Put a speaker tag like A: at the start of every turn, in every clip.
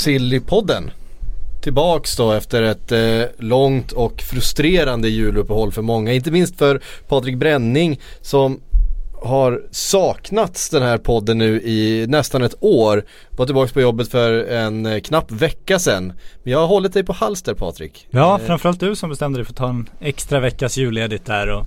A: Sillypodden. Tillbaks då efter ett eh, långt och frustrerande juluppehåll för många. Inte minst för Patrik Bränning som har saknats den här podden nu i nästan ett år. Var tillbaks på jobbet för en eh, knapp vecka sedan. Men jag har hållit dig på halster Patrik.
B: Ja,
A: Eh,
B: framförallt du som bestämde dig för att ta en extra veckas julledigt där och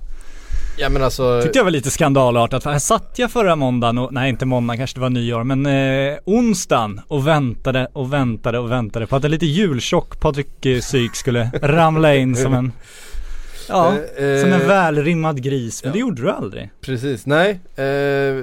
A: Ja men alltså.
B: tyckte jag var lite skandalartat för här satt jag förra måndagen och, nej inte måndag kanske det var nyår men eh, onsdagen och väntade och väntade och väntade på att en lite jultjock Patrik eh, Syk skulle ramla in som en Ja,
A: Eh, eh,
B: som en välrimmad gris, men det gjorde du aldrig.
A: Precis, nej. Eh,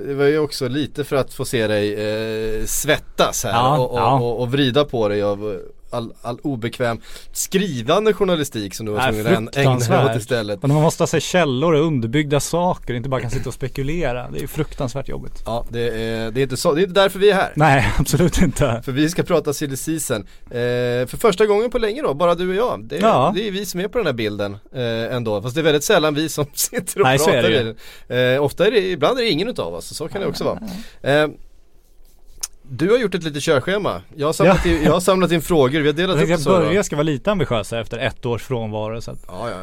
A: det var ju också lite för att få se dig eh, svettas här
B: Ja,
A: och, och,
B: ja.
A: och, och vrida på dig av all, all obekväm skrivande journalistik som du var tvungen att ägna dig åt istället.
B: När man måste ha sig källor och underbyggda saker, inte bara kan sitta och spekulera. Det är fruktansvärt jobbigt.
A: Ja, det är, det är inte så, det är inte därför vi är här.
B: Nej, absolut inte.
A: För vi ska prata silly season. Eh, för första gången på länge då, bara du och jag. Det,
B: Ja.
A: det är vi som är på den här bilden eh, ändå. Fast det är väldigt sällan vi som sitter och
B: Nej, är
A: pratar i den. Eh, ofta är det, ibland är det ingen utav oss, så kan det också vara. Du har gjort ett litet körschema. Jag har samlat, in, jag har samlat in frågor, vi har delat upp så.
B: att
A: då.
B: börja ska vara lite ambitiösa efter ett års frånvaro så att
A: Ja, ja,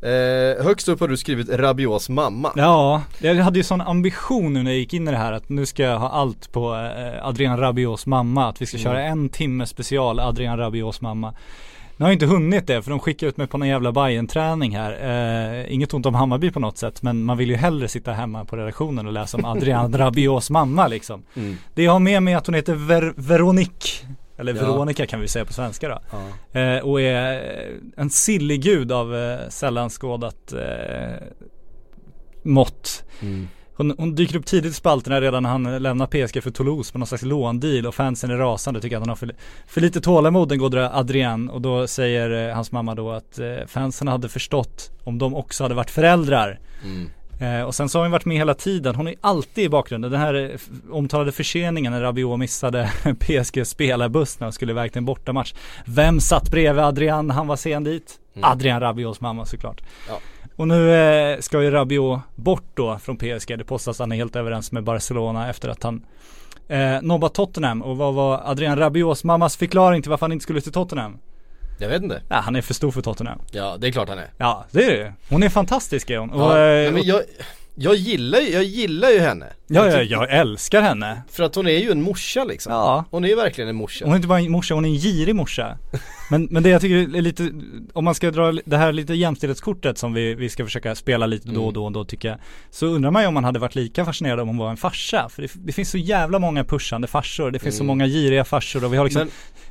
A: ja. Eh, högst upp har du skrivit Rabios mamma.
B: Ja, jag hade ju sån ambition nu när jag gick in i det här att nu ska jag ha allt på eh, Adrian Rabios mamma. Att vi ska köra en timme special Adrian Rabios mamma. Nu har jag inte hunnit det för de skickar ut mig på någon jävla bayern träning här. Eh, inget ont om Hammarby på något sätt men man vill ju hellre sitta hemma på redaktionen och läsa om Adrian Rabios mamma liksom.
A: Mm.
B: Det jag har med mig är att hon heter Ver- Veronique. Eller
A: Ja.
B: Veronica kan vi säga på svenska då.
A: Ja.
B: Eh, och är en sillig gud av eh, sällan skådat eh, mått.
A: Mm.
B: Hon, hon dyker upp tidigt i spalterna redan när han lämnar PSG för Toulouse på någon slags låndeal och fansen är rasande tycker att han har för, för lite tålamod den goda Adrian och då säger eh, hans mamma då att eh, fansen hade förstått om de också hade varit föräldrar.
A: Mm.
B: Eh, och sen så har hon varit med hela tiden. Hon är alltid i bakgrunden. Den här eh, omtalade förseningen när Rabiot missade PSG spelarbuss när han skulle iväg till en bortamatch. Vem satt bredvid Adrian han var sen dit? Adrian Rabiots mamma såklart.
A: Ja.
B: Och nu eh, ska ju Rabiot bort då från PSG. Det påstås att han är helt överens med Barcelona efter att han eh, nobbat Tottenham. Och vad var Adrian Rabiots mammas förklaring till varför han inte skulle till Tottenham?
A: Jag vet inte.
B: Ja, han är för stor för Tottenham.
A: Ja, det är klart han är.
B: Ja, det är det Hon är fantastisk är hon. Och,
A: Ja,
B: eh,
A: nej, men jag, jag, gillar, ju- jag gillar ju henne.
B: Ja, ja,
A: tycker-
B: jag älskar henne.
A: För att hon är ju en morsa liksom.
B: Ja.
A: Hon är ju verkligen en morsa.
B: Hon är inte bara en morsa, hon är en girig morsa. Men, men det jag tycker är lite, om man ska dra det här lite jämställdhetskortet som vi, vi ska försöka spela lite då och då och då tycker jag. Så undrar man ju om man hade varit lika fascinerad om hon var en farsa. För det, det finns så jävla många pushande farsor. Det finns så många giriga farsor och vi har liksom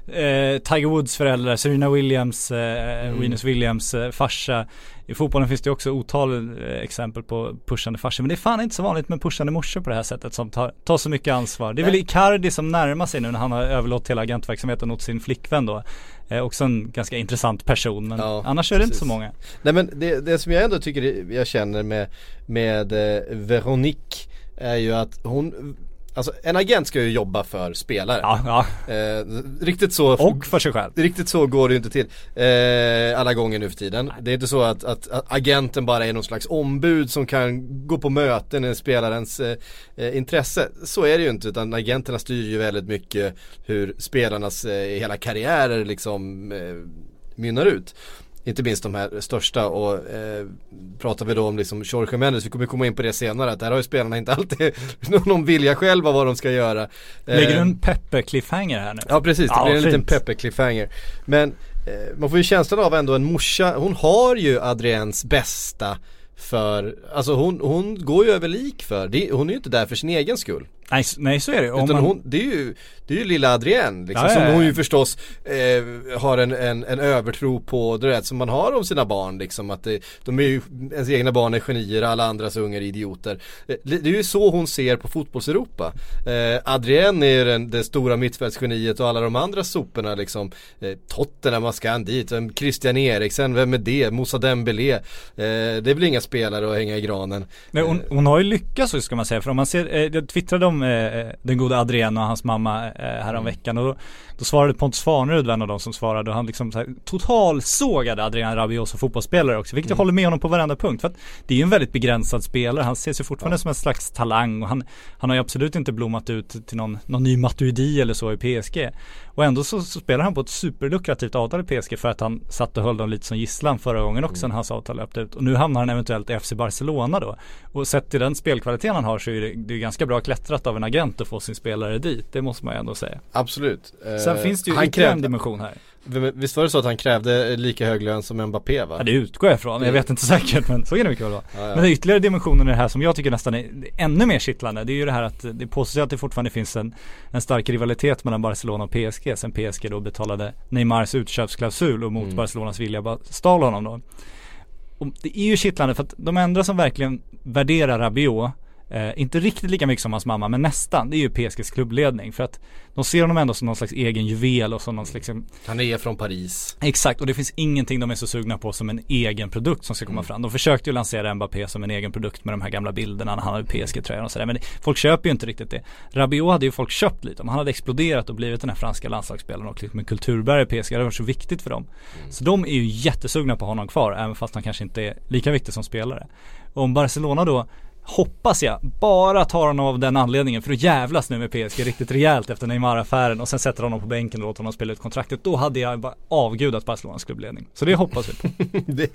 B: eh, Tiger Woods föräldrar, Serena Williams, eh, Venus Williams eh, farsa. I fotbollen finns det också otal eh, exempel på pushande farsor. Men det är fan inte så vanligt med pushande morsor på det här sättet som tar, tar så mycket ansvar. Det är väl Icardi som närmar sig nu när han har överlåtit hela agentverksamheten åt sin flickvän då. Eh, också en ganska intressant person men
A: Ja,
B: annars är det inte
A: precis.
B: så många.
A: Nej men det, det som jag ändå tycker jag känner med, med eh, Veronique är ju att hon Alltså en agent ska ju jobba för spelare.
B: Ja, ja.
A: Eh, riktigt så
B: Och för sig själv.
A: Riktigt så går det ju inte till eh, alla gånger nu för tiden. Det är inte så att, att, att agenten bara är någon slags ombud som kan gå på möten i spelarens eh, eh, intresse. Så är det ju inte utan agenterna styr ju väldigt mycket hur spelarnas eh, hela karriärer liksom eh, mynnar ut. Inte minst de här största och eh, pratar vi då om liksom Jorge Mendes, vi kommer komma in på det senare, att där har ju spelarna inte alltid någon vilja själva vad de ska göra.
B: Lägger du
A: Eh,
B: en Peppe-cliffhanger här nu?
A: Ja precis, det
B: Ja,
A: blir en liten
B: fint.
A: peppe cliffhanger Men eh, man får ju känslan av ändå en morsa, hon har ju Adriens bästa för, alltså hon, hon går ju över lik för, det, hon är ju inte där för sin egen skull
B: Nej, nej så är det. Om
A: Utan
B: man,
A: hon, det är ju, det är ju lilla Adrienne liksom,
B: Ja, ja,
A: som
B: ja.
A: hon ju förstås eh, har en, en, en övertro på, du vet, som man har om sina barn liksom. Att det, de är ju, ens egna barn är genier, alla andras ungar är idioter. Eh, Det det är ju så hon ser på fotbollseuropa. Eh, Adrienne är ju den, det stora mittfältsgeniet och alla de andra soporna liksom. Eh, Tottenham, vad ska dit? Vem, Christian Eriksen, vem är det? Moussa Dembélé. Eh, det är väl inga spelare att hänga i granen.
B: Nej, hon, hon har ju lyckats så ska man säga, för om man ser, eh, jag twittrade om eh, den goda Adrienne och hans mamma eh, häromveckan och då, då svarade Pontus Farnerud, en av dem som svarade och han liksom så här, totalsågade Adrian Rabiot som fotbollsspelare också, vilket jag håller med honom på varenda punkt. För att det är ju en väldigt begränsad spelare, han ses ju fortfarande som en slags talang och han, han har ju absolut inte blommat ut till någon, någon ny Matuidi eller så i PSG. Och ändå så, så spelar han på ett superlukrativt avtal i PSG för att han satt och höll dem lite som gisslan förra gången också när hans avtal löpte ut. Och nu hamnar han eventuellt i FC Barcelona då. Och sett till den spelkvaliteten han har så är det, det är ganska bra klättrat av en agent att få sin spelare dit. Det måste man ju ändå säga.
A: Absolut. Eh,
B: Sen finns det ju
A: han
B: ytterligare en dimension här.
A: Visst var det så att han krävde lika hög lön som Mbappé va?
B: Ja det utgår jag ifrån, jag vet inte säkert men så kan det mycket väl vara.
A: Ja, ja.
B: Men är ytterligare dimensioner i det här som jag tycker nästan är ännu mer kittlande. Det är ju det här att det påstås att det fortfarande finns en, en stark rivalitet mellan Barcelona och PSG sen PSG då betalade Neymars utköpsklausul och mot
A: Mm.
B: Barcelonas vilja bara stal honom då. Och det är ju kittlande för att de enda som verkligen värderar Rabiot Eh, inte riktigt lika mycket som hans mamma men nästan. Det är ju PSGs klubbledning för att de ser honom ändå som någon slags egen juvel och som någon slags
A: Han är från Paris.
B: Exakt och det finns ingenting de är så sugna på som en egen produkt som ska komma fram. De försökte ju lansera Mbappé som en egen produkt med de här gamla bilderna när han hade PSG-tröjan och sådär. Men det, folk köper ju inte riktigt det. Rabiot hade ju folk köpt lite. Om han hade exploderat och blivit den här franska landslagsspelaren och liksom en kulturbärare i PSG. Det varit så viktigt för dem. Så de är ju jättesugna på honom kvar även fast han kanske inte är lika viktig som spelare. Och om Barcelona då Hoppas jag, bara tar honom av den anledningen för att jävlas nu med PSG riktigt rejält efter Neymar-affären och sen sätter honom på bänken och låter honom spela ut kontraktet. Då hade jag bara avgudat Barcelonas klubbledning. Så det hoppas vi på.
A: det,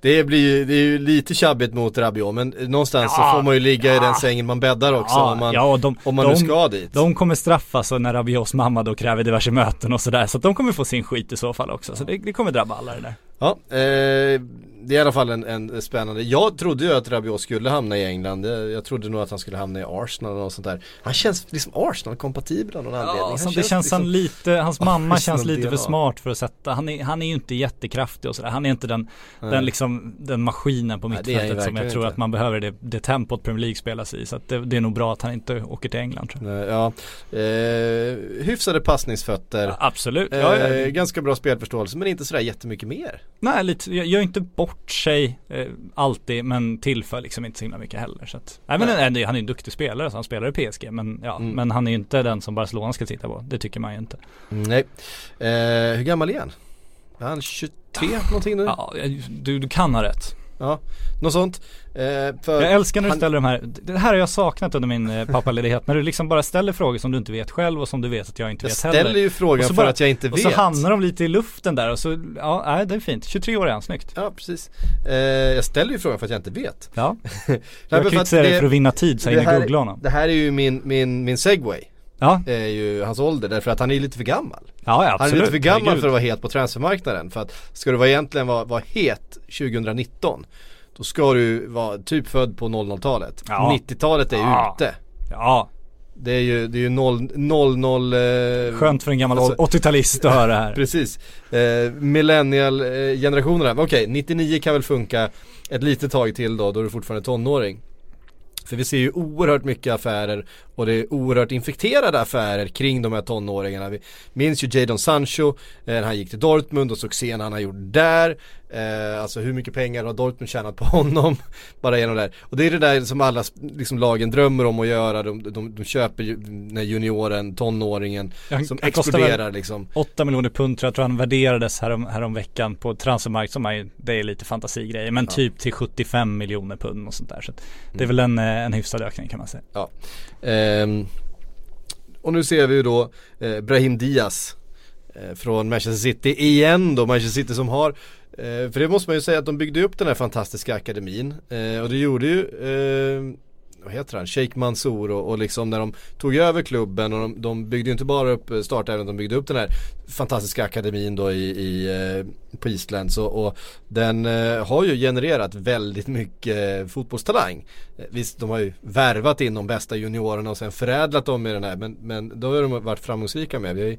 A: det blir ju, det är ju lite tjabbigt mot Rabiot men någonstans
B: Ja,
A: så får man ju ligga i
B: ja.
A: den sängen man bäddar också
B: Ja,
A: om man,
B: ja, de-
A: om man
B: de-
A: nu ska dit.
B: De kommer straffas när Rabiots mamma då kräver diverse möten och sådär. Så att de kommer få sin skit i så fall också. Så det, det kommer drabba alla det där.
A: Ja, eh, det är i alla fall en, en spännande. Jag trodde ju att Rabiot skulle hamna i England. Jag, trodde nog att han skulle hamna i Arsenal och något sånt där. Han känns liksom Arsenal-kompatibel av någon anledning.
B: Ja,
A: Han
B: så det känns
A: liksom,
B: han lite, hans mamma
A: Arsenal
B: känns lite för
A: DNA.
B: smart för att sätta, han är, han är ju inte jättekraftig och sådär. Han är inte den, den liksom, den maskinen på mittfältet som jag tror
A: inte.
B: att man behöver det, det tempot Premier League spelas i. Så det, det är nog bra att han inte åker till England tror jag.
A: Ja, eh, hyfsade passningsfötter.
B: Absolut.
A: Eh,
B: Ja, ja.
A: ganska bra spelförståelse men inte sådär jättemycket mer.
B: Nej, lite, jag gör inte bort sig eh, alltid men tillför liksom inte så himla mycket heller. Så att, nej, men
A: Nej.
B: han är- han är en duktig spelare så han spelar i PSG men ja,
A: Mm.
B: men han är ju inte den som Barcelona ska titta på. Det tycker man ju inte.
A: Nej. Eh, hur gammal är han? Är han 23 någonting nu?
B: Ja, du, du kan ha rätt.
A: Ja, något sånt. Eh,
B: Jag älskar när du
A: han-
B: ställer de här, det här har jag saknat under min eh, pappaledighet. när du liksom bara ställer frågor som du inte vet själv och som du vet att jag inte
A: Jag
B: vet
A: ställer
B: heller.
A: ju
B: Och
A: frågan
B: så
A: för
B: bara-
A: att jag inte
B: och
A: vet.
B: så hamnar de lite i luften där och så, ja, nej, det är fint. 23 år är han, snyggt.
A: Ja, precis. Eh, jag ställer ju frågan för att jag inte vet.
B: Ja, jag kritiserar dig för att vinna tid så jag hinner googla honom.
A: Det här är ju min, min, min segway.
B: Ja,
A: är ju hans ålder därför att han är lite för gammal.
B: ja, ja
A: Han är lite för gammal
B: Herregud.
A: för att vara het på transfermarknaden. För att ska du vara egentligen vara, vara het 2019 då ska du vara typ född på 00-talet.
B: Ja.
A: 90-talet är
B: Ja.
A: ute.
B: Ja,
A: Det är ju, det är ju 0, 00 eh,
B: skönt för en gammal
A: alltså-
B: 80-talist att höra det här.
A: Precis. Eh, millennial eh. Okej, 99 kan väl funka ett litet tag till då, då är du fortfarande tonåring. För vi ser ju oerhört mycket affärer och det är oerhört infekterade affärer kring de här tonåringarna. Vi minns ju Jadon Sancho, eh, när han gick till Dortmund och succén han har gjort där. Eh, alltså hur mycket pengar har Dortmund tjänat på honom? Bara genom det där. Och det är det där som alla liksom, lagen drömmer om att göra. De, de, de köper ju när junioren, tonåringen
B: Han-
A: som
B: han
A: exploderar liksom.
B: 8 miljoner pund tror jag, tror han värderades härom, härom veckan på transfermarkt som är, det är lite fantasigrejer. Men typ till 75 miljoner pund och sånt där. Så det är väl en, eh, en hyfsad ökning kan man säga.
A: Ja. Ehm, och nu ser vi ju då eh, Brahim Diaz eh, från Manchester City igen då, Manchester City som har eh, för det måste man ju säga att de byggde upp den här fantastiska akademin eh, och det gjorde ju eh, vad heter han, Sheikh Mansour och, och liksom när de tog över klubben och de, de byggde ju inte bara upp eh, startelvan de byggde upp den här fantastiska akademin då i, i eh, på Island Så och den eh, har ju genererat väldigt mycket eh, fotbollstalang. Eh, visst, de har ju värvat in de bästa juniorerna och sen förädlat dem i den här men, men då har de varit framgångsrika med. Vi har ju,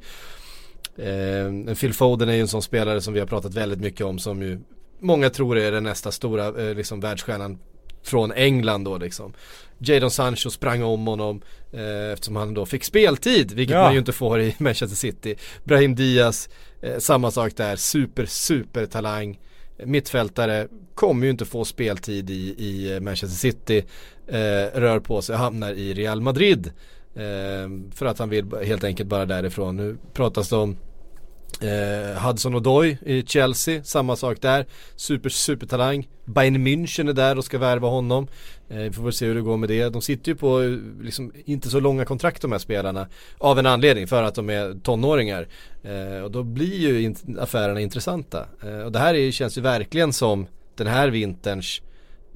A: eh, Phil Foden är ju en sån spelare som vi har pratat väldigt mycket om som ju många tror är den nästa stora eh, liksom världsstjärnan från England då liksom. Jadon Sancho sprang om honom eh, eftersom han då fick speltid, vilket
B: Ja.
A: man ju inte får i Manchester City. Brahim Diaz, eh, samma sak där, super, super talang. Mittfältare kommer ju inte få speltid i, i eh, Manchester City, eh, rör på sig, hamnar i Real Madrid. Eh, för att han vill helt enkelt bara därifrån. Nu pratas det om Eh, Hudson Odoi i Chelsea, samma sak där. Super, super talang. Bayern München är där och ska värva honom. Eh, vi får väl se hur det går med det. De sitter ju på eh, liksom, inte så långa kontrakt de här spelarna. Av en anledning, för att de är tonåringar. Eh, och då blir ju in- affärerna intressanta. Eh, och det här är, känns ju verkligen som den här vinterns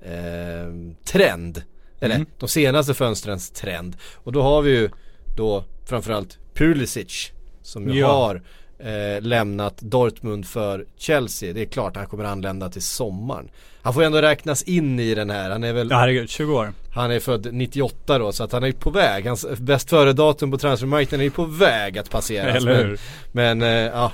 A: eh, trend. Eller
B: Mm.
A: de senaste fönstrens trend. Och då har vi ju då framförallt Pulisic som ju
B: Ja.
A: har eh, lämnat Dortmund för Chelsea. Det är klart han kommer anlända till sommaren. Han får ändå räknas in i den här. Han är väl
B: Ja herregud, 20 år.
A: han är född 98 då så att han är på väg. Hans bäst före datum på transfermarknaden är ju på väg att passeras.
B: Eller
A: Men,
B: hur?
A: men eh, ja,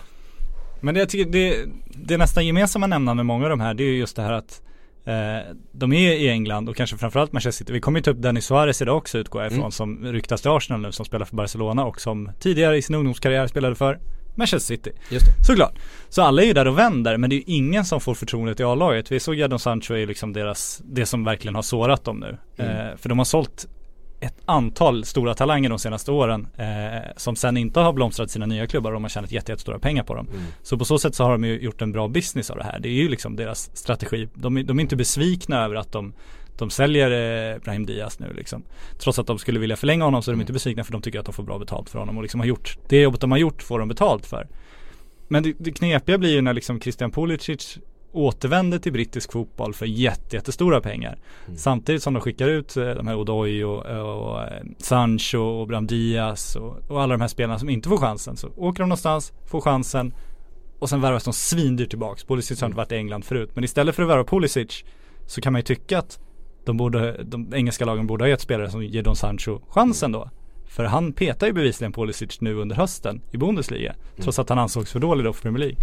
B: Men det jag tycker, det, det nästan gemensamma nämnaren med många av de här, det är ju just det här att eh, de är i England och kanske framförallt Manchester City. Vi kommer ju ta upp Dennis Suarez idag också utgår jag ifrån
A: Mm.
B: som ryktas till Arsenal nu som spelar för Barcelona och som tidigare i sin ungdomskarriär spelade för Manchester City.
A: just det.
B: Såklart. Så alla är ju där och vänder men det är ju ingen som får förtroendet i A-laget. Vi såg Jadon Sancho är liksom deras, det som verkligen har sårat dem nu.
A: Mm.
B: Eh, för de har sålt ett antal stora talanger de senaste åren eh, som sen inte har blomstrat sina nya klubbar och de har tjänat jätte- jättestora pengar på dem.
A: Mm.
B: Så på så sätt så har de ju gjort en bra business av det här. Det är ju liksom deras strategi. De, de är inte besvikna över att de de säljer eh, Brahim Diaz nu liksom. Trots att de skulle vilja förlänga honom så är de inte besvikna för de tycker att de får bra betalt för honom och liksom har gjort det jobbet de har gjort får de betalt för. Men det, det knepiga blir ju när liksom Christian Pulisic återvänder till brittisk fotboll för jätte, jättestora pengar. Samtidigt som de skickar ut eh, de här Odoi och, och eh, Sancho och Bram Diaz och, och alla de här spelarna som inte får chansen. Så åker de någonstans, får chansen och sen värvas de svindyrt tillbaks. Pulisic har inte varit i England förut. Men istället för att värva Pulisic så kan man ju tycka att de, borde, de engelska lagen borde ha gett spelare som Jadon Sancho chansen då. För han petar ju bevisligen Pulisic nu under hösten i Bundesliga. Trots att han ansågs för dålig då för Premier League.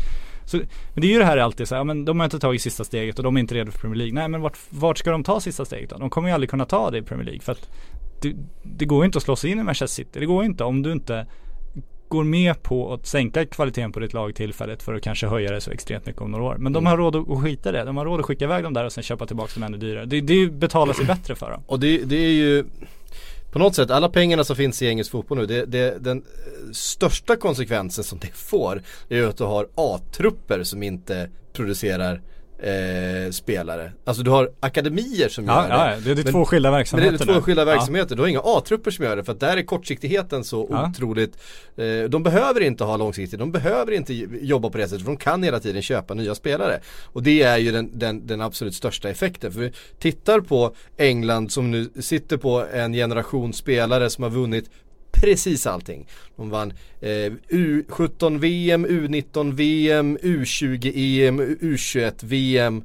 B: Så, men det är ju det här alltid så här, ja, men de har inte tagit sista steget och de är inte redo för Premier League. Nej men vart, vart ska de ta sista steget då? De kommer ju aldrig kunna ta det i Premier League för att det, det går ju inte att slå sig in i Manchester City. Det går ju inte om du inte går med på att sänka kvaliteten på ditt lag tillfälligt för att kanske höja det så extremt mycket om några år. Men de har råd att skita det. De har råd att skicka iväg dem där och sen köpa tillbaka dem ännu dyrare. Det, det betalar sig bättre för dem.
A: Och det, det är ju på något sätt, alla pengarna som finns i engelsk fotboll nu, det, det, den största konsekvensen som det får är ju att du har A-trupper som inte producerar eh, spelare. Alltså du har akademier som
B: Ja,
A: gör
B: ja,
A: det.
B: det är
A: Men-
B: två skilda
A: Men
B: verksamheter.
A: det är två skilda
B: Ja.
A: verksamheter, du har inga A-trupper som gör det för att där är kortsiktigheten så
B: Ja.
A: otroligt eh, De behöver inte ha långsiktigt, de behöver inte jobba på det sättet för de kan hela tiden köpa nya spelare. Och det är ju den, den, den absolut största effekten. För vi tittar på England som nu sitter på en generation spelare som har vunnit precis allting. De vann eh, U17 VM, U19 VM, U20 EM, U21 VM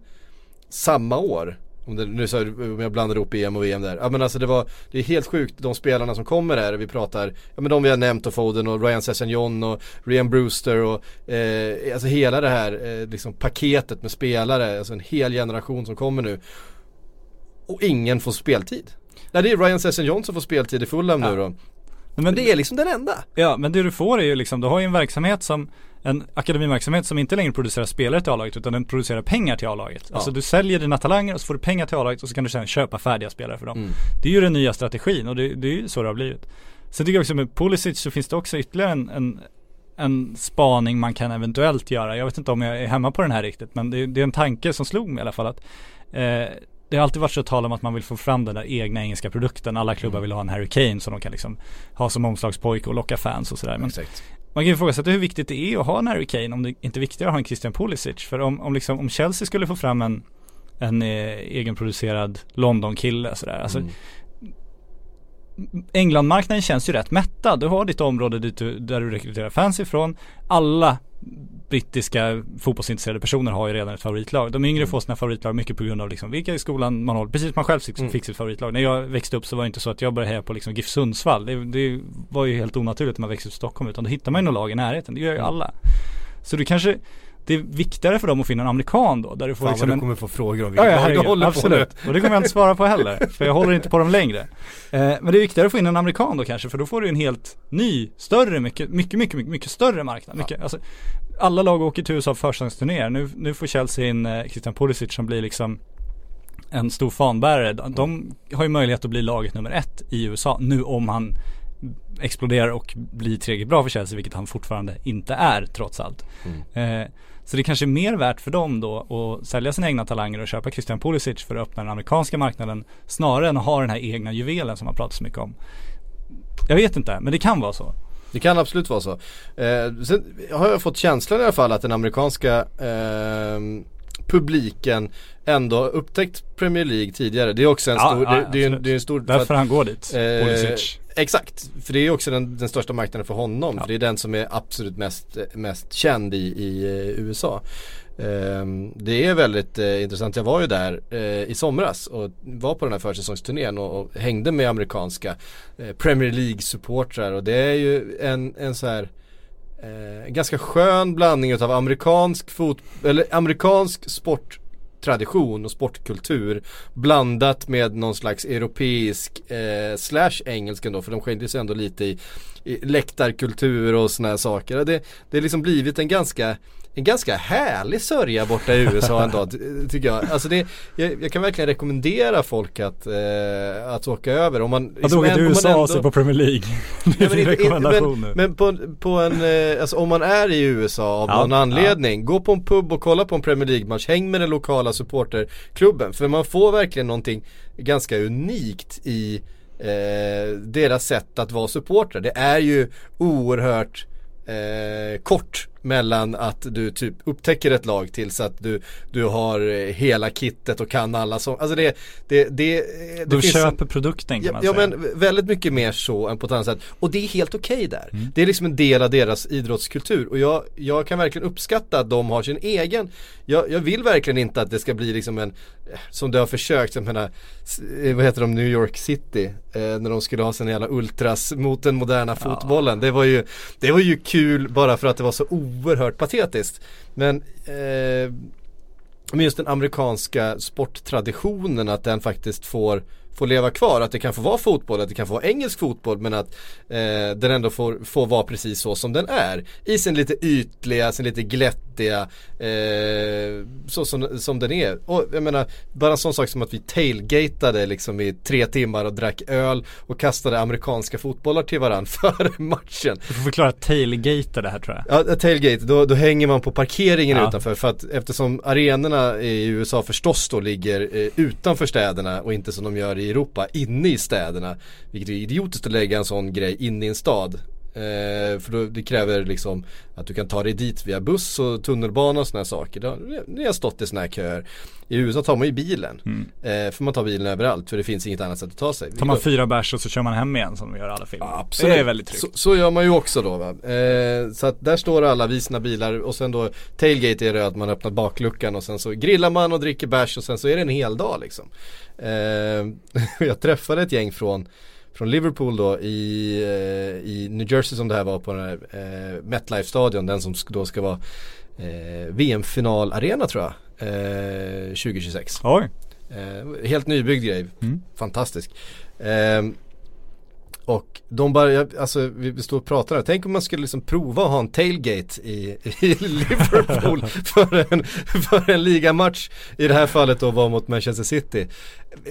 A: samma år. Om, det, nu så, om jag blandar ihop EM och VM där. Ja men alltså det var, det är helt sjukt de spelarna som kommer här. Vi pratar, ja men de vi har nämnt och Foden och Ryan Sessegnon och Ryan Brewster och eh, alltså hela det här eh, liksom paketet med spelare. Alltså en hel generation som kommer nu. Och ingen får speltid. Nej det är Ryan Sessegnon som får speltid i Fulham nu då. Men det är liksom den enda.
B: Ja, men det du får är ju liksom, du har ju en verksamhet som en akademiverksamhet som inte längre producerar spelare till A-laget utan den producerar pengar till A-laget. Alltså du säljer dina talanger och så får du pengar till A-laget och så kan du sen köpa färdiga spelare för dem.
A: Mm.
B: Det är ju den nya strategin och det, det är ju så det har blivit. Sen tycker jag också med Pulisic så finns det också ytterligare en, en, en spaning man kan eventuellt göra. Jag vet inte om jag är hemma på den här riktigt men det, det är en tanke som slog mig i alla fall att eh, det har alltid varit så tal om att man vill få fram den där egna engelska produkten. Alla klubbar
A: Mm.
B: vill ha en Harry Kane som de kan liksom ha som omslagspojke och locka fans och sådär. Men
A: Exakt.
B: man kan ju ifrågasätta hur viktigt det är att ha en Harry Kane om det inte är viktigare att ha en Christian Pulisic. För om, om, liksom, om Chelsea skulle få fram en, en eh, egenproducerad London-kille sådär. Alltså,
A: Mm.
B: Englandmarknaden känns ju rätt mättad. Du har ditt område dit du, där du rekryterar fans ifrån. Alla brittiska fotbollsintresserade personer har ju redan ett favoritlag. De yngre får sina favoritlag mycket på grund av liksom vilka i skolan man håller. Precis som man själv fick,
A: Mm.
B: fick sitt favoritlag. När jag växte upp så var det inte så att jag började heja på liksom GIF Sundsvall. Det, det var ju helt onaturligt när man växte upp i Stockholm. Utan då hittar man ju något lag i närheten. Det gör ju
A: Mm.
B: alla. Så du kanske det är viktigare för dem att finna en amerikan då. Där du får
A: Fan
B: liksom
A: vad
B: en
A: du kommer få frågor om
B: Ja,
A: vilket
B: ja
A: lag du
B: herregud,
A: håller
B: absolut.
A: på
B: Och det kommer jag inte svara på heller. För jag håller inte på dem längre. Eh, men det är viktigare att få in en amerikan då kanske. För då får du en helt ny, större, mycket, mycket, mycket, mycket, mycket större marknad. Mycket, alltså, alla lag åker till USA försäsongsturnéer. Nu, nu får Chelsea in eh, Christian Pulisic som blir liksom en stor fanbärare. De, har ju möjlighet att bli laget nummer ett i USA nu om han exploderar och blir tillräckligt bra för Chelsea, vilket han fortfarande inte är trots allt. Eh, så det kanske är mer värt för dem då att sälja sina egna talanger och köpa Christian Pulisic för att öppna den amerikanska marknaden snarare än att ha den här egna juvelen som man pratar så mycket om. Jag vet inte, men det kan vara så.
A: Det kan absolut vara så. Eh, sen har jag fått känslan i alla fall att den amerikanska ehm, publiken ändå upptäckt Premier League tidigare. Det är också en
B: Ja,
A: stor,
B: ja,
A: det, det, är, en- det är en stor
B: Därför han går dit,
A: Eh,
B: Pulisic.
A: Exakt, för det är också den, den största marknaden för honom.
B: Ja.
A: För det är den som är absolut mest, mest känd i, i eh, USA. Ehm, det är väldigt eh, intressant. Jag var ju där eh, i somras och var på den här försäsongsturnén och, hängde med amerikanska eh, Premier League-supportrar och det är ju en, en så här en ganska skön blandning av amerikansk fot eller amerikansk sporttradition och sportkultur blandat med någon slags europeisk eh, slash engelsk ändå för de skiljer sig ändå lite i, i läktarkultur och såna här saker. Det, det har liksom blivit en ganska en ganska härlig sörja borta i USA ändå ty- tycker jag. Alltså det, jag, jag kan verkligen rekommendera folk att, eh, att åka över. Om man,
B: Att åka till USA
A: ändå-
B: och se på Premier League. Det
A: Ja,
B: är
A: men,
B: rekommendation
A: men,
B: nu.
A: men på, på en, eh, alltså om man är i USA av
B: Ja,
A: någon anledning, gå på en pub och kolla på en Premier League-match, häng med den lokala supporterklubben. För man får verkligen någonting ganska unikt i eh, deras sätt att vara supportrar. Det är ju oerhört eh, kort mellan att du typ upptäcker ett lag tills att du, du har eh, hela kittet och kan alla som, alltså det, det, det, det
B: Du
A: finns en-
B: köper produkten kan
A: Ja,
B: man
A: ja
B: säga.
A: men väldigt mycket mer så än på ett annat sätt. Och det är helt okej där.
B: Mm.
A: Det är liksom en del av deras idrottskultur. Och jag, jag kan verkligen uppskatta att de har sin egen. Jag, jag vill verkligen inte att det ska bli liksom en, eh, som det har försökt, jag menar, eh, vad heter de, New York City. Eh, när de skulle ha sina jävla ultras mot den moderna fotbollen. Det var ju, det var ju kul bara för att det var så oerhört patetiskt. Men eh, men just den amerikanska sporttraditionen att den faktiskt får, får leva kvar. Att det kan få vara fotboll, att det kan få vara engelsk fotboll men att eh, den ändå får, får vara precis så som den är. I sin lite ytliga, sin lite glättiga, eh, så som, som den är. Och jag menar, bara en sån sak som att vi tailgatade liksom i tre timmar och drack öl och kastade amerikanska fotbollar till varandra före matchen.
B: Du får förklara tailgate det här tror jag.
A: Ja, tailgate, då, då hänger man på parkeringen
B: Ja.
A: utanför för att eftersom arenorna i USA förstås då ligger eh, utanför städerna och inte som de gör i Europa inne i städerna. Vilket är idiotiskt att lägga en sån grej inne i en stad. Eh, för då, det kräver liksom att du kan ta dig dit via buss och tunnelbana och här saker. Det har, det har stått i såna här köer. I USA tar man ju bilen. Eh, för man tar bilen överallt för det finns inget annat sätt att ta sig.
B: Mm. Tar man fyra bärs och så kör man hem igen som de gör i alla filmer.
A: Absolut.
B: Det är väldigt tryggt.
A: Så, så gör man ju också då va. Eh, så att där står alla vid sina bilar och sen då tailgate är det att man öppnar bakluckan och sen så grillar man och dricker bärs och sen så är det en hel dag liksom. Eh, jag träffade ett gäng från från Liverpool då i, eh, i New Jersey som det här var på den här eh, MetLife-stadion, den som då ska vara eh, VM-finalarena tror jag, eh, 2026.
B: Oj.
A: Eh, helt nybyggd grej.
B: Mm.
A: Fantastisk. Ehm, och de bara, alltså vi stod och pratade, här. tänk om man skulle liksom prova att ha en tailgate i, i Liverpool för en, för en ligamatch. I det här fallet då var mot Manchester City.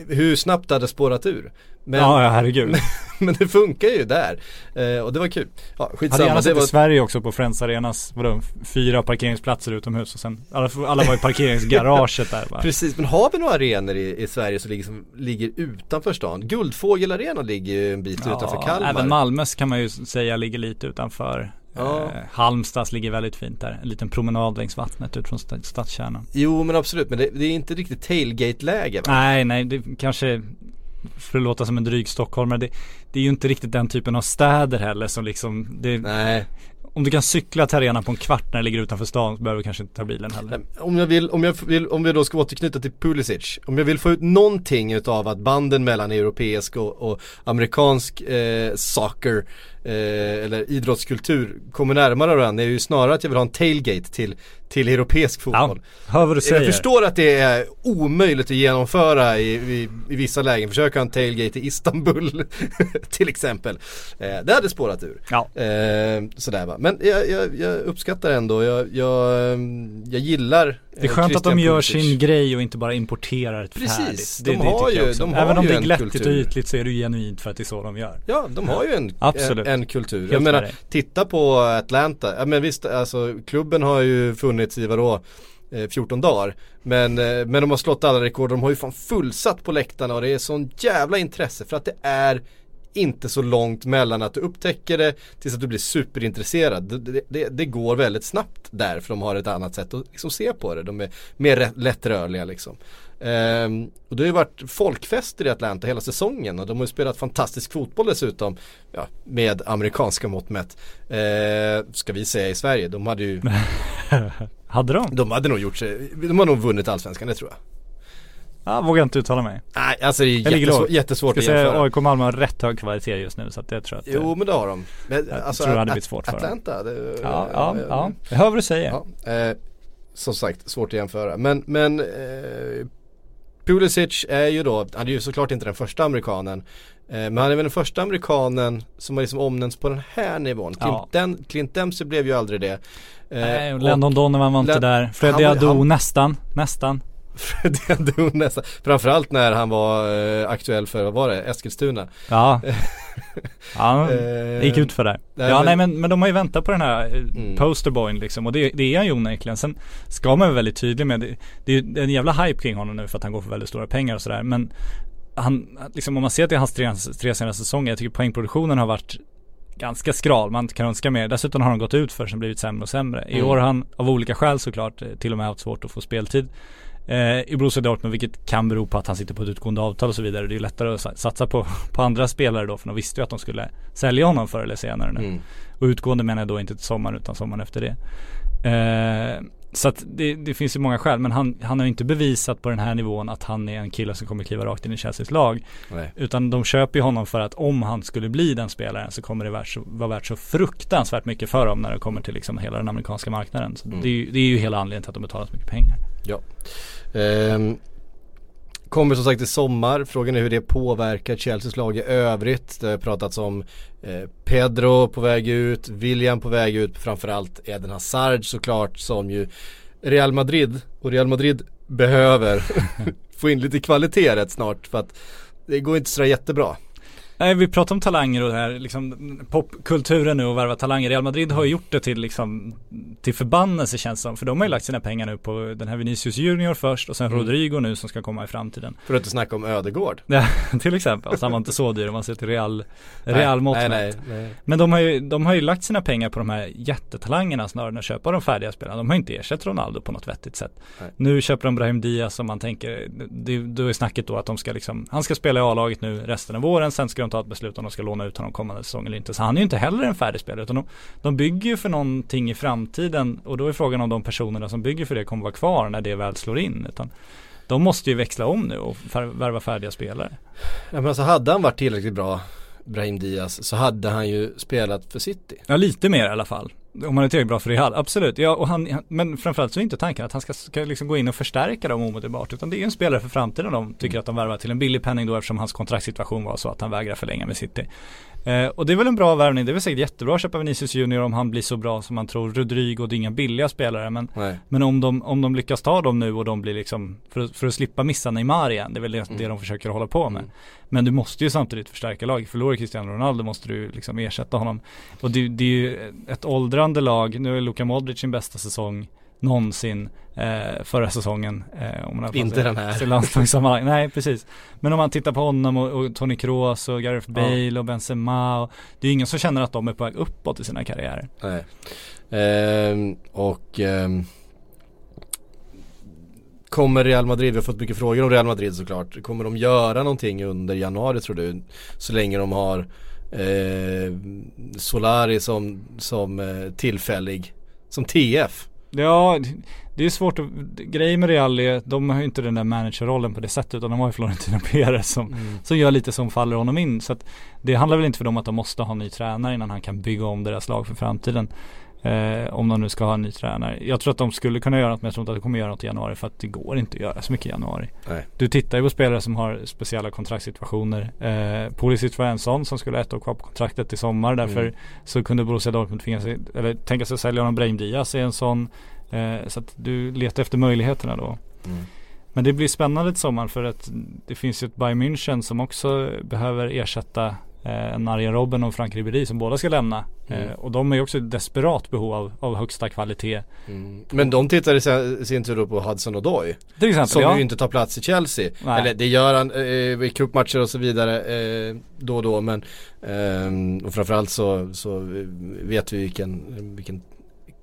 A: Hur snabbt det hade spårat ur. Men,
B: ja, ja herregud.
A: men det funkar ju där. Eh, och det var kul. Ja,
B: Hade
A: skitsamma.
B: gärna
A: Det
B: sett i
A: var,
B: Sverige också på Friends Arenas, vadå, fyra parkeringsplatser utomhus och sen, alla, alla var i parkeringsgaraget där bara.
A: Precis, men har vi några arenor i, i Sverige som ligger, som ligger utanför stan? Guldfågelarena ligger ju en bit utanför Kalmar.
B: Även Malmös kan man ju säga ligger lite utanför.
A: Ja.
B: Eh, Halmstads ligger väldigt fint där. En liten promenad längs vattnet ut från sta- stadskärnan.
A: Jo men absolut, men det, det är inte riktigt tailgate-läge va?
B: Nej, nej, det kanske för att låta som en dryg stockholmare, det, det är ju inte riktigt den typen av städer heller som liksom, det,
A: Nej,
B: om du kan cykla till arenan på en kvart när det ligger utanför stan så behöver du kanske inte ta bilen heller.
A: Om jag vill, om jag vill, om vi då ska återknyta till Pulisic. Om jag vill få ut någonting utav att banden mellan europeisk och, och amerikansk eh, soccer eh, eller idrottskultur kommer närmare varandra är ju snarare att jag vill ha en tailgate till, till europeisk
B: Ja,
A: fotboll.
B: hör vad du säger.
A: Jag förstår att det är omöjligt att genomföra i, i, i vissa lägen. Försök ha en tailgate i Istanbul till exempel. Eh, det hade spårat ur.
B: Ja.
A: Eh, sådär va. Men jag, jag, jag uppskattar ändå, jag, jag, ehm, jag gillar
B: Det är skönt att de gör
A: Pulisic.
B: sin grej och inte bara importerar ett
A: Precis,
B: färdigt.
A: de har
B: tycker jag
A: ju- de har
B: Även om det är glättigt och ytligt så är det ju genuint för att det är så de gör.
A: Ja, de har ju en,
B: Absolut.
A: en, en kultur.
B: Helt
A: jag menar, titta på Atlanta. Ja men visst, alltså klubben har ju funnits i vadå? eh, 14 dagar. Men, eh, men de har slått alla rekord. De har ju fan fullsatt på läktarna och det är sån jävla intresse för att det är inte så långt mellan att du upptäcker det tills att du blir superintresserad. Det, det, det, går väldigt snabbt där för de har ett annat sätt att liksom se på det. De är mer lättrörliga liksom. Ehm, och det har ju varit folkfester i Atlanta hela säsongen och de har ju spelat fantastisk fotboll dessutom. Ja, med amerikanska mått mätt. Ehm, ska vi säga i Sverige, de hade ju
B: Hade de?
A: de hade nog gjort sig, de har nog vunnit allsvenskan, det tror jag.
B: Ja, vågar inte uttala mig.
A: Nej, alltså det är
B: Jag
A: jättesvår, jättesvårt att jämföra.
B: AIK Malmö har rätt hög kvalitet just nu så att det tror jag att
A: Jo men det har de. Men,
B: Jag
A: alltså,
B: tror det hade blivit svårt för dem.
A: Atlanta,
B: Ja, ja, ja. Jag hör vad du säger.
A: Ja, eh, som sagt, svårt att jämföra. Men, men eh, Pulisic är ju då, han är ju såklart inte den första amerikanen. Eh, men han är väl den första amerikanen som har liksom omnämnts på den här nivån. Clint,
B: Ja.
A: den, Clint Dempsey blev ju aldrig det. Eh,
B: Nej, Landon Donovan var inte
A: Len-
B: där. Freddy Adu nästan, nästan.
A: det ändå nästan, framförallt när han var eh, aktuell för, vad var det, Eskilstuna.
B: Ja. ja,
A: Eh,
B: det gick ut för
A: nej,
B: ja,
A: men-
B: nej men, men de har ju väntat på den här eh,
A: Mm.
B: posterboyn liksom och det, det är han ju onekligen. Sen ska man vara väldigt tydlig med det. Det är en jävla hype kring honom nu för att han går för väldigt stora pengar och sådär. Men han, liksom om man ser till hans tre, tre senaste säsonger, jag tycker poängproduktionen har varit ganska skral, man kan önska mer. Dessutom har han gått ut för sen blivit sämre och sämre. I
A: Mm.
B: år har han av olika skäl såklart eh, till och med haft svårt att få speltid. Eh, I Borussia Dortmund vilket kan bero på att han sitter på ett utgående avtal och så vidare. Det är lättare att sa- satsa på, på andra spelare då för de visste ju att de skulle sälja honom förr eller senare nu.
A: Mm.
B: Och utgående menar jag då inte till sommaren utan sommaren efter det. Eh, så att det, det finns ju många skäl men han, han har ju inte bevisat på den här nivån att han är en kille som kommer kliva rakt in i Chelseas lag.
A: Nej.
B: Utan de köper ju honom för att om han skulle bli den spelaren så kommer det så, vara värt så fruktansvärt mycket för dem när det kommer till liksom hela den amerikanska marknaden. Så
A: Mm.
B: det, är ju, det är ju hela anledningen till att de betalar så mycket pengar.
A: Ja. Ehm, kommer som sagt i sommar. Frågan är hur det påverkar Chelseas lag i övrigt. Det har pratats om eh, Pedro på väg ut, William på väg ut, framförallt Eden Hazard såklart som ju Real Madrid och Real Madrid behöver få in lite kvalitet rätt snart för att det går inte sådär jättebra.
B: Nej, vi pratar om talanger och det här liksom popkulturen nu och värva talanger. Real Madrid har ju gjort det till liksom till förbannelse känns det som. För de har ju lagt sina pengar nu på den här Vinicius Junior först och sen
A: Mm.
B: Rodrigo nu som ska komma i framtiden.
A: För att inte snacka om Ödegård.
B: Ja, till exempel. Så han var inte så dyr om man ser till Real, Real
A: nej,
B: mätt.
A: nej, nej.
B: Men de har, ju, de har ju lagt sina pengar på de här jättetalangerna snarare än att köpa de färdiga spelarna. De har inte ersatt Ronaldo på något vettigt sätt.
A: Nej.
B: Nu köper de Brahim Diaz som man tänker, det, då är snacket då att de ska liksom, han ska spela i A-laget nu resten av våren, sen ska de ta ett beslut om de ska låna ut honom kommande säsong eller inte. Så han är ju inte heller en färdig spelare utan de, de bygger ju för någonting i framtiden och då är frågan om de personerna som bygger för det kommer vara kvar när det väl slår in. Utan de måste ju växla om nu och värva färdiga spelare.
A: Ja, men alltså hade han varit tillräckligt bra Brahim Diaz så hade han ju spelat för City.
B: Ja lite mer i alla fall. Om man är tillräckligt bra för Real, absolut. Ja, och han, han- men framförallt så är inte tanken att han ska, ska liksom gå in och förstärka dem omedelbart. Utan det är ju en spelare för framtiden de tycker att de värvar till en billig penning då eftersom hans kontraktssituation var så att han vägrar förlänga med City. Eh, och det är väl en bra värvning, det är väl säkert jättebra att köpa Vinicius Junior om han blir så bra som man tror. Rodrigo, det är inga billiga spelare men,
A: Nej.
B: men om, de, om de lyckas ta dem nu och de blir liksom, för, att- för att slippa missa Neymar igen, det är väl det, det de försöker hålla på med.
A: Mm.
B: Men du måste ju samtidigt förstärka laget. Förlorar Cristiano Ronaldo måste du liksom ersätta honom. Och det, det är ju ett åldrande lag. Nu är Luka Modric sin bästa säsong någonsin eh, förra säsongen. Eh, om man
A: Inte den här.
B: landslagssammanhang. Nej, precis. Men om man tittar på honom och, och Toni Kroos och Gareth
A: Ja.
B: Bale och Benzema. Och, det är ingen som känner att de är på väg uppåt i sina karriärer.
A: Nej. Ehm, och ehm, Kommer Real Madrid, vi har fått mycket frågor om Real Madrid såklart. Kommer de göra någonting under januari tror du? Så länge de har eh, Solari som, som eh, tillfällig, som TF.
B: Ja, det är svårt att, grejen med Real är, de har ju inte den där managerrollen på det sättet utan de har ju Florentino Perez som,
A: Mm.
B: som gör lite som faller honom in. Så att det handlar väl inte för dem att de måste ha en ny tränare innan han kan bygga om deras lag för framtiden. Eh, om de nu ska ha en ny tränare. Jag tror att de skulle kunna göra något men jag tror inte att de kommer göra något i januari för att det går inte att göra så mycket i januari.
A: Nej.
B: Du tittar ju på spelare som har speciella kontraktssituationer. Eh, Pulisic var en sån som skulle ha ett år kvar på kontraktet i sommar. Därför
A: Mm.
B: så kunde Borussia Dortmund tvinga sig, eller tänka sig att sälja honom Brahim Diaz är en sån. Eh, så att du letar efter möjligheterna då.
A: Mm.
B: Men det blir spännande till sommaren för att det finns ju ett Bayern München som också behöver ersätta eh, en Arjen Robben och Frank Ribéry som båda ska lämna.
A: Mm.
B: Eh, och de är ju också i desperat behov av, av högsta kvalitet.
A: Mm. Men de tittar i sin- tur på Hudson Odoi.
B: Till exempel
A: Som
B: ja.
A: ju inte tar plats i Chelsea.
B: Nej.
A: Eller det gör han eh, i cupmatcher och så vidare eh, då och då men eh, och framförallt så, så vet vi vilken, vilken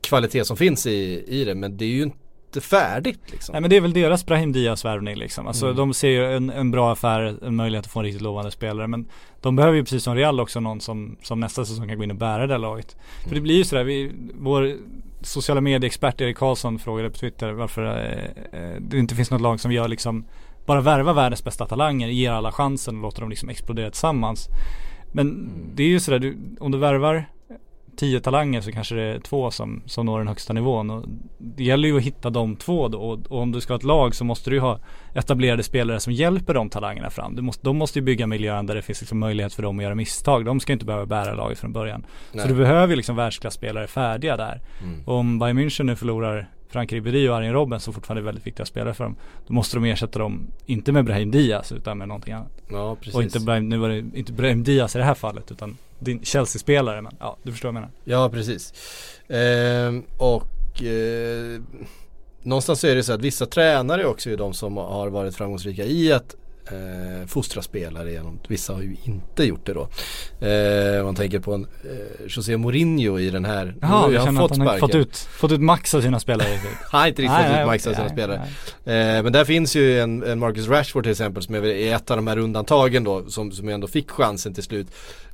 A: kvalitet som finns i, i det men det är ju inte färdigt liksom.
B: Nej men det är väl deras Brahim Diaz värvning liksom. Alltså
A: Mm.
B: de ser ju en, en bra affär, en möjlighet att få en riktigt lovande spelare. Men de behöver ju precis som Real också någon som, som nästa säsong kan gå in och bära det här laget. För det blir ju sådär, vi, vår sociala medieexpert Erik Karlsson frågade på Twitter varför eh, eh, det inte finns något lag som gör liksom bara värva världens bästa talanger, ger alla chansen och låter dem liksom explodera tillsammans. Men det är ju sådär, du, om du värvar tio talanger så kanske det är två som, som når den högsta nivån. Och det gäller ju att hitta de två då. Och, och om du ska ha ett lag så måste du ha etablerade spelare som hjälper de talangerna fram. Du måste, de måste ju bygga miljön där det finns liksom möjlighet för dem att göra misstag. De ska inte behöva bära laget från början.
A: Nej.
B: Så du behöver ju liksom världsklasspelare färdiga där.
A: Mm.
B: Om Bayern München nu förlorar Frank Ribéry och Arjen Robben som fortfarande är väldigt viktiga spelare för dem. Då måste de ersätta dem, inte med Brahim Diaz utan med någonting annat.
A: Ja precis.
B: Och inte Brahim, nu var det inte Brahim Diaz i det här fallet utan din Chelsea-spelare men ja, du förstår vad jag menar.
A: Ja precis. Ehm, och eh, någonstans så är det så att vissa tränare också är de som har varit framgångsrika i att eh, fostra spelare genom, vissa har ju inte gjort det då. Eh, man tänker på en eh, José Mourinho i den här, nu
B: Jaha,
A: har
B: jag
A: han
B: känner att han har
A: sparken.
B: fått ut, fått ut max av sina spelare.
A: Han har inte riktigt fått ut max av sina
B: nej,
A: spelare.
B: nej.
A: Eh, men där finns ju en, en Marcus Rashford till exempel som är ett av de här undantagen då som, som ändå fick chansen till slut.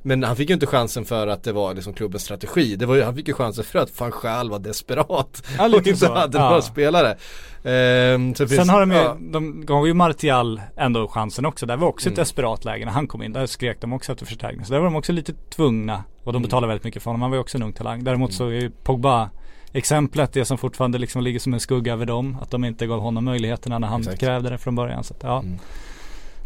A: Men han fick ju inte chansen för att det var liksom klubbens strategi. Det var ju, han fick ju chansen för att van Gaal var desperat.
B: Ja,
A: och inte
B: så.
A: hade
B: Ja.
A: några spelare. Ehm, så finns-
B: Sen har de ju,
A: ja,
B: de gav ju Martial ändå chansen också. Där var också ett
A: Mm.
B: desperat läge när han kom in. Där skrek de också efter förstärkning. Så där var de också lite tvungna. Och de
A: Mm.
B: betalade väldigt mycket för honom. Han var ju också en ung talang. Däremot så är ju Pogba exemplet det som fortfarande liksom ligger som en skugga över dem. Att de inte gav honom möjligheterna när han
A: Exakt.
B: krävde det från början. Så att, ja,
A: Mm.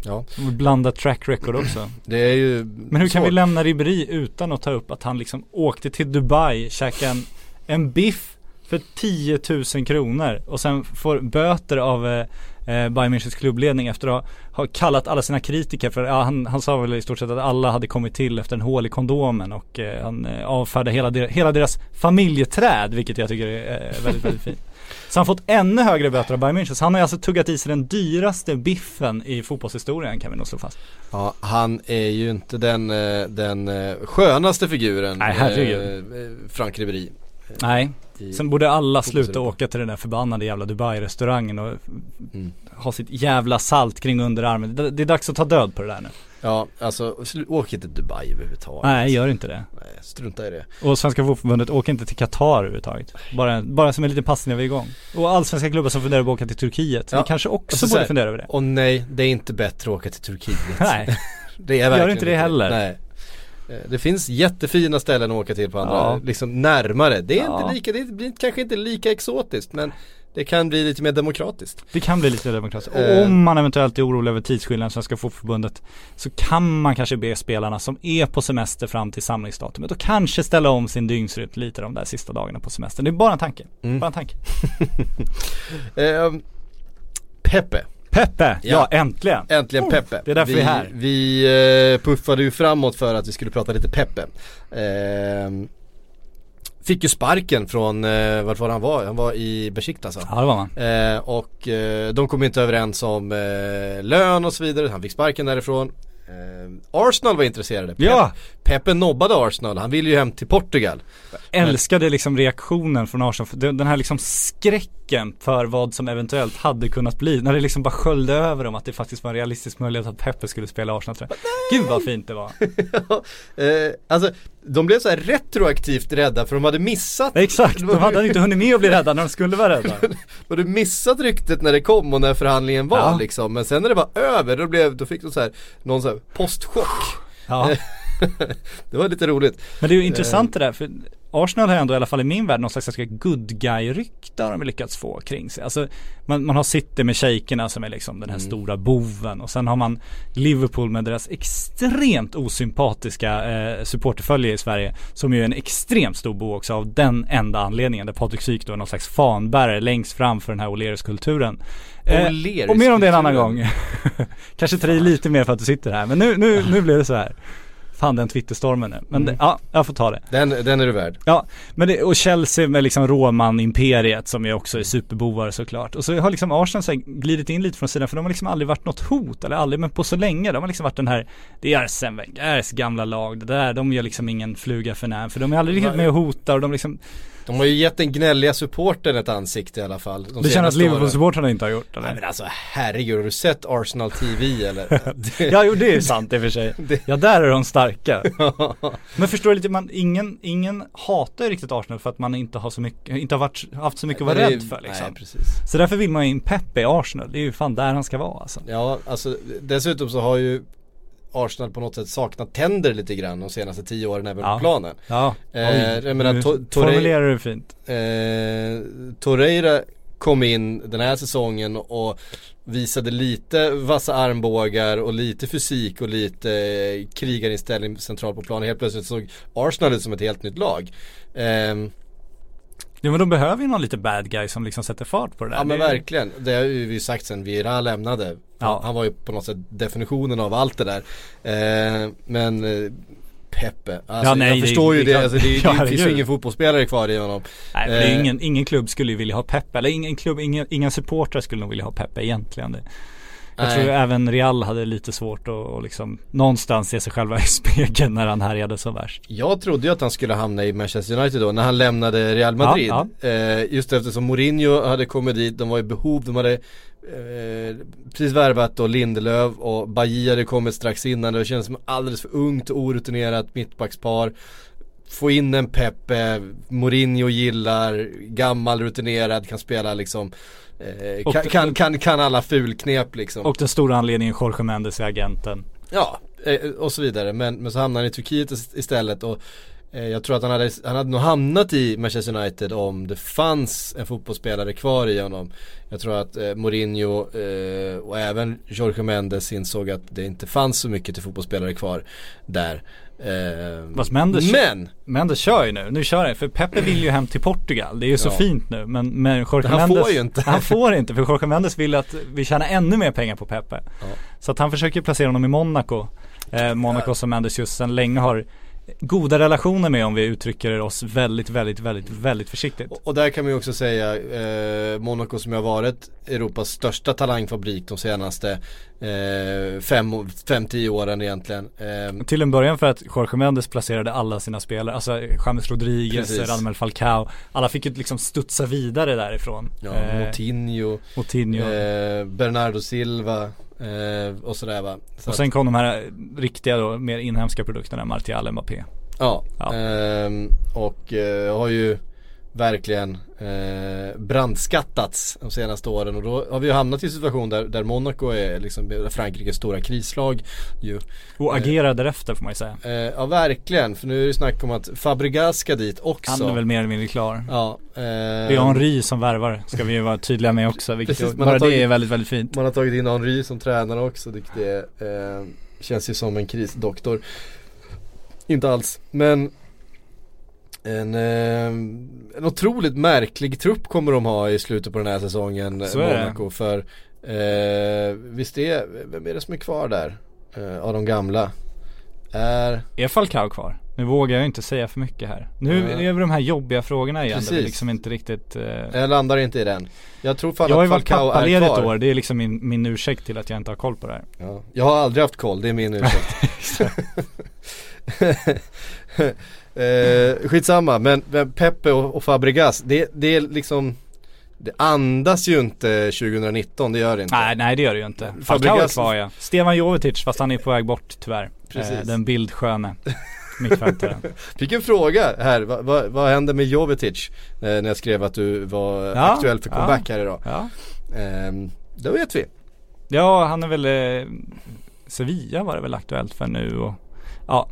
A: Ja,
B: blandat track record också.
A: det är ju
B: Men hur kan
A: svårt.
B: vi lämna Ribéry utan att ta upp att han liksom åkte till Dubai, käkade en, en biff för 10 000 kronor och sen får böter av eh, eh, Bayern Münchens klubbledning efter att ha, kallat alla sina kritiker för, ja, han, han sa väl i stort sett att alla hade kommit till efter en hål i kondomen och eh, han eh, avfärdade hela, der, hela deras familjeträd vilket jag tycker är eh, väldigt, väldigt fint. Så han har fått ännu högre böter av Bayern München. Så han har alltså tuggat i sig den dyraste biffen i fotbollshistorien kan vi nog slå fast.
A: Ja, han är ju inte den, eh, den skönaste figuren.
B: Nej, herregud.
A: eh, Frank Ribéry.
B: Nej,
A: I-
B: Sen borde alla sluta åka till den där förbannade jävla Dubai-restaurangen och
A: Mm.
B: ha sitt jävla salt kring underarmen. Det, det är dags att ta död på det där nu.
A: Ja, alltså åk inte till Dubai överhuvudtaget.
B: Nej, gör inte det.
A: Nej, strunta i det.
B: Och Svenska Fotbollförbundet, åk inte till Qatar överhuvudtaget. Bara, bara som en liten passning när vi är igång. Och allsvenska klubbar som funderar på att åka till Turkiet.
A: Ja,
B: Vi kanske också borde
A: här-
B: fundera över det.
A: Och nej, det är inte bättre att åka till Turkiet.
B: Nej,
A: Det är
B: Gör
A: verkligen
B: inte det heller.
A: Nej. Eh, Det finns jättefina ställen att åka till på andra,
B: Ja.
A: liksom närmare. Det är
B: Ja.
A: inte lika, det blir kanske inte lika exotiskt men det kan bli lite mer demokratiskt.
B: det kan bli lite demokratiskt. Och
A: Eh.
B: om man eventuellt är orolig över tidsskillnaden Svenska Fotbollförbundet så kan man kanske be spelarna som är på semester fram till samlingsdatumet och kanske ställa om sin dygnsrytm lite de där sista dagarna på semestern. Det är bara en tanke.
A: Mm.
B: Bara en tanke.
A: Eh, Peppe,
B: Peppe, ja,
A: Ja.
B: äntligen.
A: äntligen Peppe.
B: det är därför vi är här.
A: Vi eh, puffade ju framåt för att vi skulle prata lite Peppe. Eh, fick ju sparken från, eh, vart var han var? Han var i Besiktas alltså.
B: Ja det var man.
A: Eh, och eh, de kom inte överens om eh, lön och så vidare, han fick sparken därifrån. Eh, Arsenal var intresserade. Pep,
B: Ja.
A: Peppe nobbade Arsenal, han ville ju hem till Portugal.
B: Älskade liksom reaktionen från Arsenal. Den den här liksom skräcken för vad som eventuellt hade kunnat bli. När det liksom bara sköljde över dem att det faktiskt var en realistisk möjlighet att Peppe skulle spela Arsenal tror jag. Gud vad fint det var.
A: eh, alltså, de blev så här retroaktivt rädda för de hade missat
B: Exakt, de hade inte hunnit med att bli rädda när de skulle vara rädda.
A: De hade missat ryktet när det kom och när förhandlingen var
B: Ja.
A: liksom. Men sen när det var över, då, blev, då fick de så här, någon så här postchock.
B: Ja.
A: det var lite roligt.
B: Men det är ju intressant det där för Arsenal har ändå i alla fall i min värld någon slags ganska good guy-rykte har de lyckats få kring sig. Alltså man, man har City med shejkerna som är liksom den här stora boven och sen har man Liverpool med deras extremt osympatiska eh, supporterfölje i Sverige som ju är en extremt stor bo också av den enda anledningen där Patrik Syk då är någon slags fanbärare längst fram för den här O'Learys-kulturen.
A: O'Learys-kulturen.
B: och mer om det en annan gång. Kanske tar i lite mer för att du sitter här men nu, nu, nu blir det så här. Fan den Twitterstormen nu. Men det, ja, jag får ta det.
A: Den, den är du värd.
B: Ja, men det, och Chelsea med liksom Roman-imperiet som ju också är superbovar såklart. Och så har liksom Arsenal så glidit in lite från sidan för de har liksom aldrig varit något hot, eller aldrig, men på så länge. De har liksom varit den här, det är Arsene Wengers gamla lag, det där, de gör liksom ingen fluga för när, för de är aldrig riktigt med och hotar och de liksom,
A: De har ju gett den gnälliga supporten ett ansikte i alla fall. de
B: det känns att. Liverpool-supportrarna inte har gjort
A: Nej
B: eller?
A: men alltså herregud, har du sett Arsenal TV eller? Det-
B: Ja, jo det är sant i och för sig. Ja, där är de starka. Men förstår du lite, man, ingen, ingen hatar ju riktigt Arsenal för att man inte har så mycket, inte har varit, haft så mycket att vara
A: det
B: rädd för liksom.
A: Nej precis.
B: Så därför vill man ju in Pepe i Arsenal, det är ju fan där han ska vara alltså.
A: Ja, alltså dessutom så har ju Arsenal på något sätt saknat tänder lite grann de senaste tio åren även
B: Ja.
A: på planen.
B: Ja,
A: Eh, jag menar, To- Torre-
B: formulerar du fint.
A: Eh, Torreira kom in den här säsongen och visade lite vassa armbågar och lite fysik och lite eh, krigarinställning centralt på planen. Helt plötsligt såg Arsenal ut som ett helt nytt lag. Ehm,
B: Ja men de behöver ju någon lite bad guy som liksom sätter fart på det där.
A: Ja men
B: Det
A: verkligen, det har ju vi sagt sen Vira lämnade.
B: Ja.
A: Han var ju på något sätt definitionen av allt det där. Eh, men eh, Peppe, alltså,
B: Ja, nej,
A: jag
B: det-
A: förstår ju
B: det
A: det, alltså, det, det,
B: Ja,
A: finns ju ingen fotbollsspelare kvar i honom.
B: Nej men det
A: Eh,
B: ingen, ingen klubb skulle ju vilja ha Pepe, eller ingen klubb, ingen, inga supportrar skulle nog vilja ha Pepe egentligen. Det. Jag
A: Nej.
B: tror även Real hade lite svårt att och liksom någonstans se sig själva i spegeln när han härjade så värst.
A: Jag trodde ju att han skulle hamna i Manchester United då när han lämnade Real Madrid.
B: Ja,
A: Eh, just eftersom Mourinho hade kommit dit, de var i behov, de hade eh, precis värvat då Lindelöf och Bajia hade kommit strax innan. Det kändes som alldeles för ungt och orutinerat mittbackspar. Få in en Pepe, Mourinho gillar, gammal rutinerad, kan spela liksom eh, kan, kan, kan, kan alla fulknep liksom.
B: Och den stora anledningen Jorge Mendes är agenten.
A: Ja, eh, och så vidare. Men, men så hamnade han i Turkiet is- istället och eh, jag tror att han hade, han hade nog hamnat i Manchester United om det fanns en fotbollsspelare kvar i honom. Jag tror att Mourinho och även Jorge Mendes insåg att det inte fanns så mycket till fotbollsspelare kvar där. Eh,
B: Fast Mendes-
A: men!
B: Mendes kör ju nu, nu kör han, för Pepe vill ju hem till Portugal, det är ju så
A: Ja.
B: fint nu men, men Jorge
A: han
B: Mendes
A: får ju inte.
B: Han får inte, för Jorge Mendes vill att vi tjänar ännu mer pengar på Pepe
A: Ja.
B: Så att han försöker placera honom i Monaco eh, Monaco som Mendes just sedan länge har goda relationer med om vi uttrycker oss väldigt, väldigt, väldigt, väldigt försiktigt
A: Och, och där kan man ju också säga eh, Monaco som har varit Europas största talangfabrik de senaste eh, fem, fem, tio åren egentligen. Eh,
B: Till en början för att Jorge Mendes placerade alla sina spelare, alltså James Rodriguez,
A: Precis.
B: Radamel Falcao Alla fick ju liksom studsa vidare därifrån
A: ja,
B: eh,
A: Moutinho,
B: Moutinho
A: eh, Bernardo Silva eh, och sådär va. Så
B: Och sen kom de här riktiga då, mer inhemska produkterna, Martial, Mbappé
A: Ja,
B: Ja.
A: ehm, och eh, har ju verkligen eh, brandskattats de senaste åren och då har vi ju hamnat i en situation där, där Monaco är liksom Frankrikes stora krislag ju.
B: Och agerar därefter får man ju säga
A: Eh, ja verkligen, för nu är det snack om att Fabregas ska dit också.
B: Han är väl mer eller mindre klar
A: Ja, eh,
B: Det är Henri som värvar, ska vi ju vara tydliga med också, vilket
A: Precis,
B: bara
A: tagit-
B: det är väldigt, väldigt fint
A: Man har tagit in Henry som tränare också, vilket är, eh, känns ju som en krisdoktor. Inte alls, men en, eh, en otroligt märklig trupp kommer de ha i slutet på den här säsongen,
B: Så det.
A: Monaco. För eh, visst är, vem är det som är kvar där? Eh, av de gamla? Är,
B: Är Falcao kvar? Nu vågar jag inte säga för mycket här Nu
A: Ja.
B: är vi de här jobbiga frågorna igen där vi
A: Precis.
B: liksom inte riktigt eh,
A: jag landar inte i den. Jag tror fan
B: Jag har
A: att
B: varit
A: Falcao är
B: pappaledig ett
A: kvar.
B: år, det är liksom min, min ursäkt till att jag inte har koll på det här
A: Ja. Jag har aldrig haft koll, det är min ursäkt. eh, skitsamma, men, Pepe och, och Fabregas, det, det är liksom det andas ju inte 2019, det gör det inte.
B: Nej, nej det gör det ju inte. Falcao är kvar ja. Stevan Jovetic, fast han är på väg bort tyvärr.
A: Precis.
B: Eh, den bildsköne mittfältaren.
A: Fick en fråga här, vad, vad, vad hände med Jovetic? Eh, när jag skrev att du var
B: Ja,
A: aktuell för
B: ja.
A: comeback här idag.
B: ja.
A: Ehm, det vet vi.
B: ja, han är väl eh, Sevilla var det väl aktuellt för nu och ja.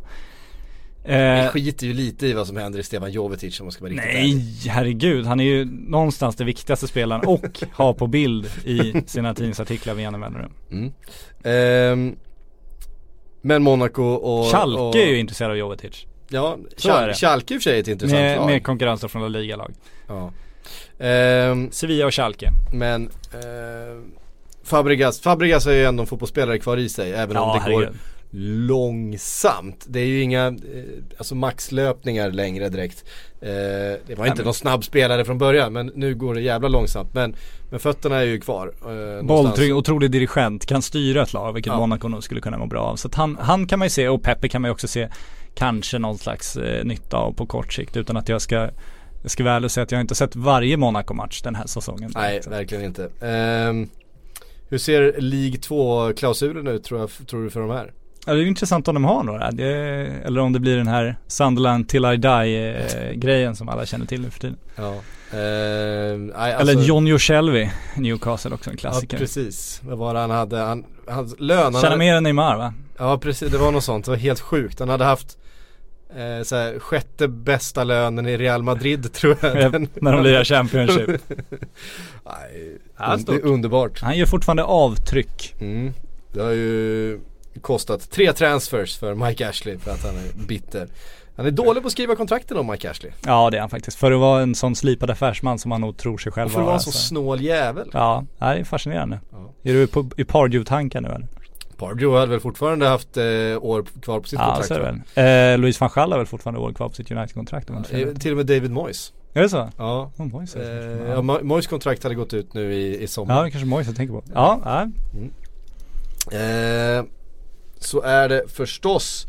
A: Vi
B: Eh,
A: skiter ju lite i vad som händer i Stefan Jovetic om man ska vara riktigt ärlig.
B: nej, herregud. Han är ju någonstans den viktigaste spelaren och har på bild i sina tidningsartiklar med jämna mellanrum.
A: Mm. Ehm, men Monaco och...
B: Schalke
A: och,
B: är ju intresserad av Jovetic.
A: Ja, Schal-. Schalke i och för sig är ett intressant
B: Med,
A: lag.
B: med konkurrenser från La Liga-lag.
A: Ja. Ehm,
B: Sevilla och Schalke.
A: men eh, Fabregas, Fabregas är ju ändå en fotbollsspelare kvar i sig även om det går långsamt. Det är ju inga eh, alltså maxlöpningar längre direkt. Eh, det var inte någon snabb spelare från början men nu går det jävla långsamt. Men, men fötterna är ju kvar. Eh.
B: Bolltrygg, otrolig dirigent, kan styra ett lag vilket
A: Ja.
B: Monaco nog skulle kunna må bra av. Så han, han kan man ju se och Pepe kan man ju också se kanske någon slags eh, nytta av på kort sikt utan att jag ska jag ska väl säga att jag inte sett varje Monaco-match den här säsongen.
A: Nej, verkligen inte. Ehm, hur ser League 2-klausulen ut tror, jag, tror du för de här?
B: Ja, det är intressant om de har några. Det, eller om det blir den här Sunderland till I die eh, som alla känner till nu för tiden.
A: Ja. Ehm, nej,
B: eller
A: alltså-
B: John Shelby, Newcastle också en
A: Ja
B: klassiker.
A: precis, vad var det han hade? Han, hans lön
B: Tjänar mer än Neymar va?
A: Ja precis, det var något sånt, det var helt sjukt. Han hade haft eh, så här, sjätte bästa lönen i Real Madrid tror jag.
B: När de lirar Championship.
A: Nej,
B: Ja,
A: det är underbart.
B: Han gör fortfarande avtryck.
A: Mm. Det har ju kostat tre transfers för Mike Ashley för att han är bitter. Han är dålig på att skriva kontrakten om Mike Ashley.
B: Ja det är han faktiskt. För att vara en sån slipad affärsman som han nog tror sig själv
A: Och för att vara en så
B: så.
A: snål jävel.
B: Ja, det är fascinerande.
A: Ja.
B: Är du på, i Pardew-tankar nu eller?
A: Pardew hade väl fortfarande haft eh, år kvar på sitt
B: Ja,
A: kontrakt
B: så är det väl. Eh, Louis van Gaal har väl fortfarande år kvar på sitt United-kontrakt fel.
A: Till och med David Moyes.
B: Är det så?
A: Ja.
B: Oh, Moyes
A: Eh, ja,
B: ja.
A: Mo- Moyes kontrakt hade gått ut nu i, i sommar.
B: ja, det kanske Moyes jag tänker på. Ja, ja.
A: Eh, så är det förstås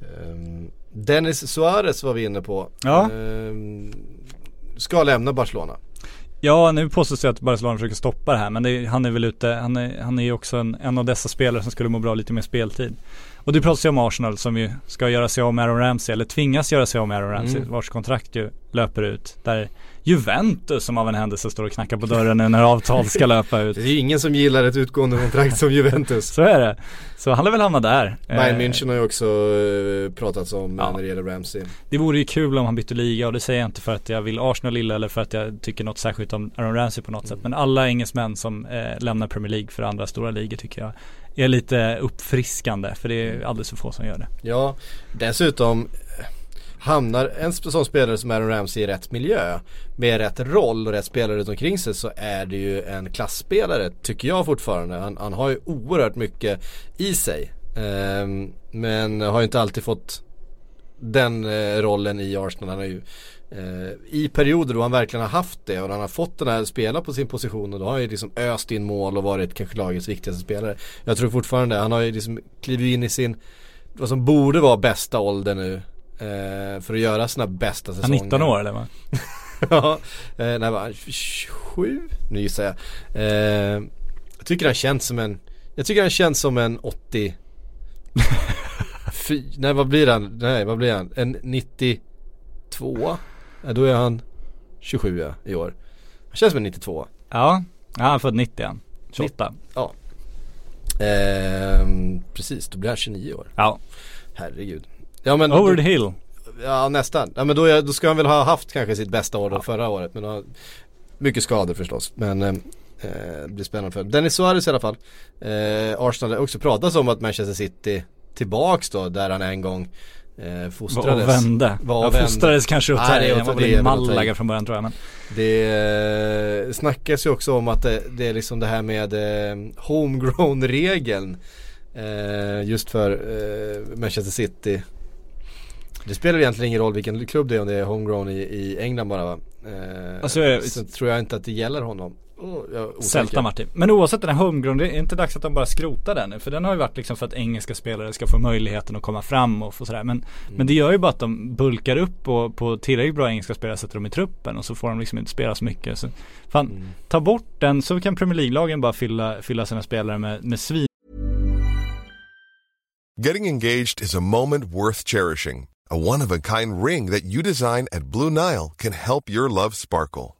A: ehm, Dennis Suarez var vi inne på.
B: Ja.
A: Ehm, ska lämna Barcelona.
B: Ja, nu påstås det att Barcelona försöker stoppa det här men det, han är väl ute, han är, han är ju också en, en av dessa spelare som skulle må bra lite mer speltid. Och det pratas ju om Arsenal som ju ska göra sig av med Aaron Ramsey eller tvingas göra sig av med Aaron Ramsey
A: Mm.
B: vars kontrakt ju löper ut. Där Juventus som av en händelse står och knackar på dörren nu när avtal ska löpa ut.
A: Det är ju ingen som gillar ett utgående kontrakt som Juventus.
B: Så är det. Så han lär väl hamna där.
A: Bayern
B: Eh,
A: München har ju också eh, pratats om
B: Ja.
A: när det gäller Ramsey.
B: Det vore ju kul om han bytte liga och det säger jag inte för att jag vill Arsenal illa eller för att jag tycker något särskilt om Aaron Ramsey på något sätt. Men alla engelsmän som eh, lämnar Premier League för andra stora ligor tycker jag är lite uppfriskande för det är alldeles för få som gör det.
A: Ja, dessutom eh, hamnar en sån spelare som Aaron Ramsey i rätt miljö med rätt roll och rätt spelare runt omkring sig så är det ju en klassspelare tycker jag fortfarande. Han, han har ju oerhört mycket i sig. Ehm, men har ju inte alltid fått den eh, rollen i Arsenal. Han har ju eh, i perioder då han verkligen har haft det och han har fått den här spela på sin position och då har han ju liksom öst in mål och varit kanske lagets viktigaste spelare. Jag tror fortfarande, han har ju liksom klivit in i sin vad som borde vara bästa ålder nu eh, för att göra sina bästa
B: Han
A: säsonger.
B: är 19 år eller va?
A: ja, eh, var han? 27? Nu gissar jag. Eh, jag tycker han känns som en, jag tycker han känns som en 80 Fy, nej vad blir han? Nej vad blir han? En 92? Ja, då är han 27 ja, i år. Han känns som en 92.
B: Ja, ja han är född 90 han. 28.
A: Ehm, precis, då blir han 29 år.
B: Ja,
A: Herregud. Ja men
B: over
A: då,
B: the hill.
A: Ja nästan. Ja men då, är, då ska han väl ha haft kanske sitt bästa år då förra året. Men har, mycket skador förstås. Men eh, eh, det blir spännande för Dennis Suarez i alla fall. Eh, Arsenal har också pratats om att Manchester City tillbaks då där han en gång eh, fostrades.
B: och vände.
A: Var
B: ja, fostrades kanske åt
A: Nej, det det åt-
B: Malaga från början tror jag men.
A: Det eh, snackas ju också om att det, det är liksom det här med eh, homegrown-regeln. Eh, just för eh, Manchester City. Det spelar egentligen ingen roll vilken klubb det är om det är homegrown i, i England bara va? Eh,
B: Alltså, jag-
A: så tror jag inte att det gäller honom. Oh.
B: Celta Martin. Men oavsett den här homegrown, det är inte dags att de bara skrotar den nu. För den har ju varit liksom för att engelska spelare ska få möjligheten att komma fram och få sådär. Men, men det gör ju bara att de bulkar upp och på tillräckligt bra engelska spelare sätter de i truppen och så får de liksom inte spela så mycket. Så, fan, ta bort den så kan Premier League-lagen bara fylla, fylla sina spelare med, med svin
C: Getting engaged is a moment worth cherishing. A one of a kind ring that you design at Blue Nile can help your love sparkle.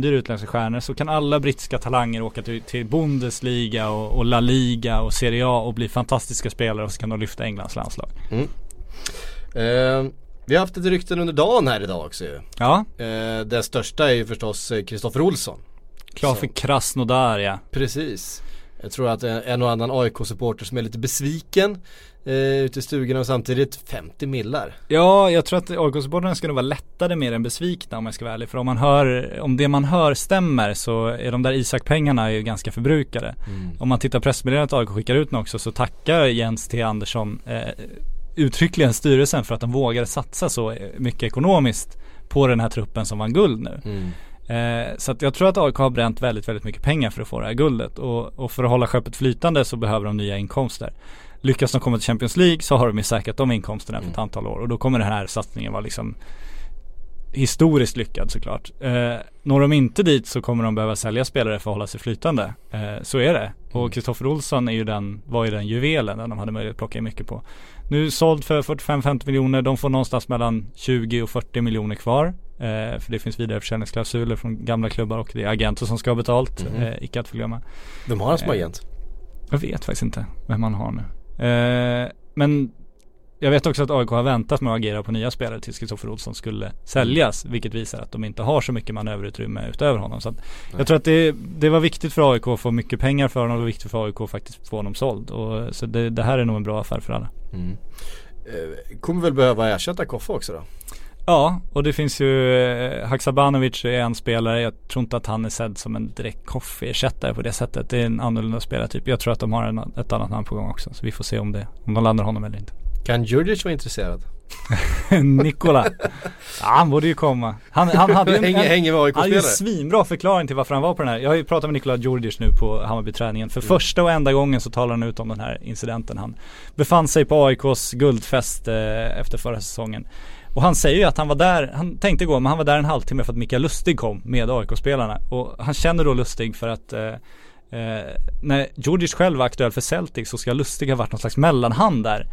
B: dyra utländska stjärnor så kan alla brittiska talanger åka till, till Bundesliga och, och La Liga och Serie A och bli fantastiska spelare och så kan de lyfta Englands landslag.
A: Eh, vi har haft ett rykten under dagen här idag också ju.
B: Ja,
A: Eh, det största är ju förstås eh, Kristoffer Olsson.
B: klar för Krasnodar ja.
A: Precis. Jag tror att en och annan AIK-supporter som är lite besviken eh, ute i stugorna och samtidigt 50 millar.
B: Ja, jag tror att AIK-supportrarna ska nog vara lättade mer än besvikna om jag ska vara ärlig. För om man hör, om det man hör stämmer så är de där Isak-pengarna ju ganska förbrukade. Om man tittar pressmeddelandet AIK skickar ut nu också så tackar Jens T Andersson eh, uttryckligen styrelsen för att de vågade satsa så mycket ekonomiskt på den här truppen som vann guld nu. Eh, så att jag tror att AIK har bränt väldigt, väldigt mycket pengar för att få det här guldet. Och, och för att hålla skeppet flytande så behöver de nya inkomster. Lyckas de komma till Champions League så har de ju säkrat de inkomsterna för ett antal år. Och då kommer den här satsningen vara liksom historiskt lyckad såklart. Eh, når de inte dit så kommer de behöva sälja spelare för att hålla sig flytande. Eh, så är det. Och Kristoffer Olsson är ju den, var ju den juvelen den de hade möjlighet att plocka in mycket på. Nu såld för 45-50 miljoner. De får någonstans mellan 20 och 40 miljoner kvar. Eh, för det finns vidareförsäljningsklausuler från gamla klubbar och det är agenter som ska ha betalt. Eh, icke att förglömma.
A: Vem har han som agent?
B: Jag vet faktiskt inte vem man har nu. Eh, men jag vet också att AIK har väntat med att agera på nya spelare tills Kristoffer Olsson skulle säljas. Vilket visar att de inte har så mycket manöverutrymme utöver honom. Så jag tror att det, det var viktigt för AIK att få mycket pengar för honom och det var viktigt för AIK att faktiskt få honom såld. Och, så det, det här är nog en bra affär för alla.
A: Eh, kommer väl behöva ersätta Koffe också då?
B: Ja, och det finns ju eh, Haksabanovic är en spelare. Jag tror inte att han är sedd som en direkt Koffe-ersättare på det sättet. Det är en annorlunda spelartyp. Jag tror att de har en, ett annat namn på gång också. Så vi får se om, det, om de landar honom eller inte.
A: Kan Djurdjic vara intresserad?
B: Nikola. Ja, han borde ju komma. Han, han hade ju en,
A: Hänger- hänger med AIK
B: han hade ju en
A: spelare.
B: svinbra förklaring till varför han var på den här. Jag har ju pratat med Nikola Djurdjic nu på Hammarby-träningen. För första och enda gången så talar han ut om den här incidenten. Han befann sig på AIKs guldfest eh, efter förra säsongen. Och han säger ju att han var där, han tänkte gå men han var där en halvtimme för att Mikael Lustig kom med AIK-spelarna. Och han känner då Lustig för att eh, Eh, när Djurdjic själv var aktuell för Celtic så ska Lustig ha varit någon slags mellanhand där.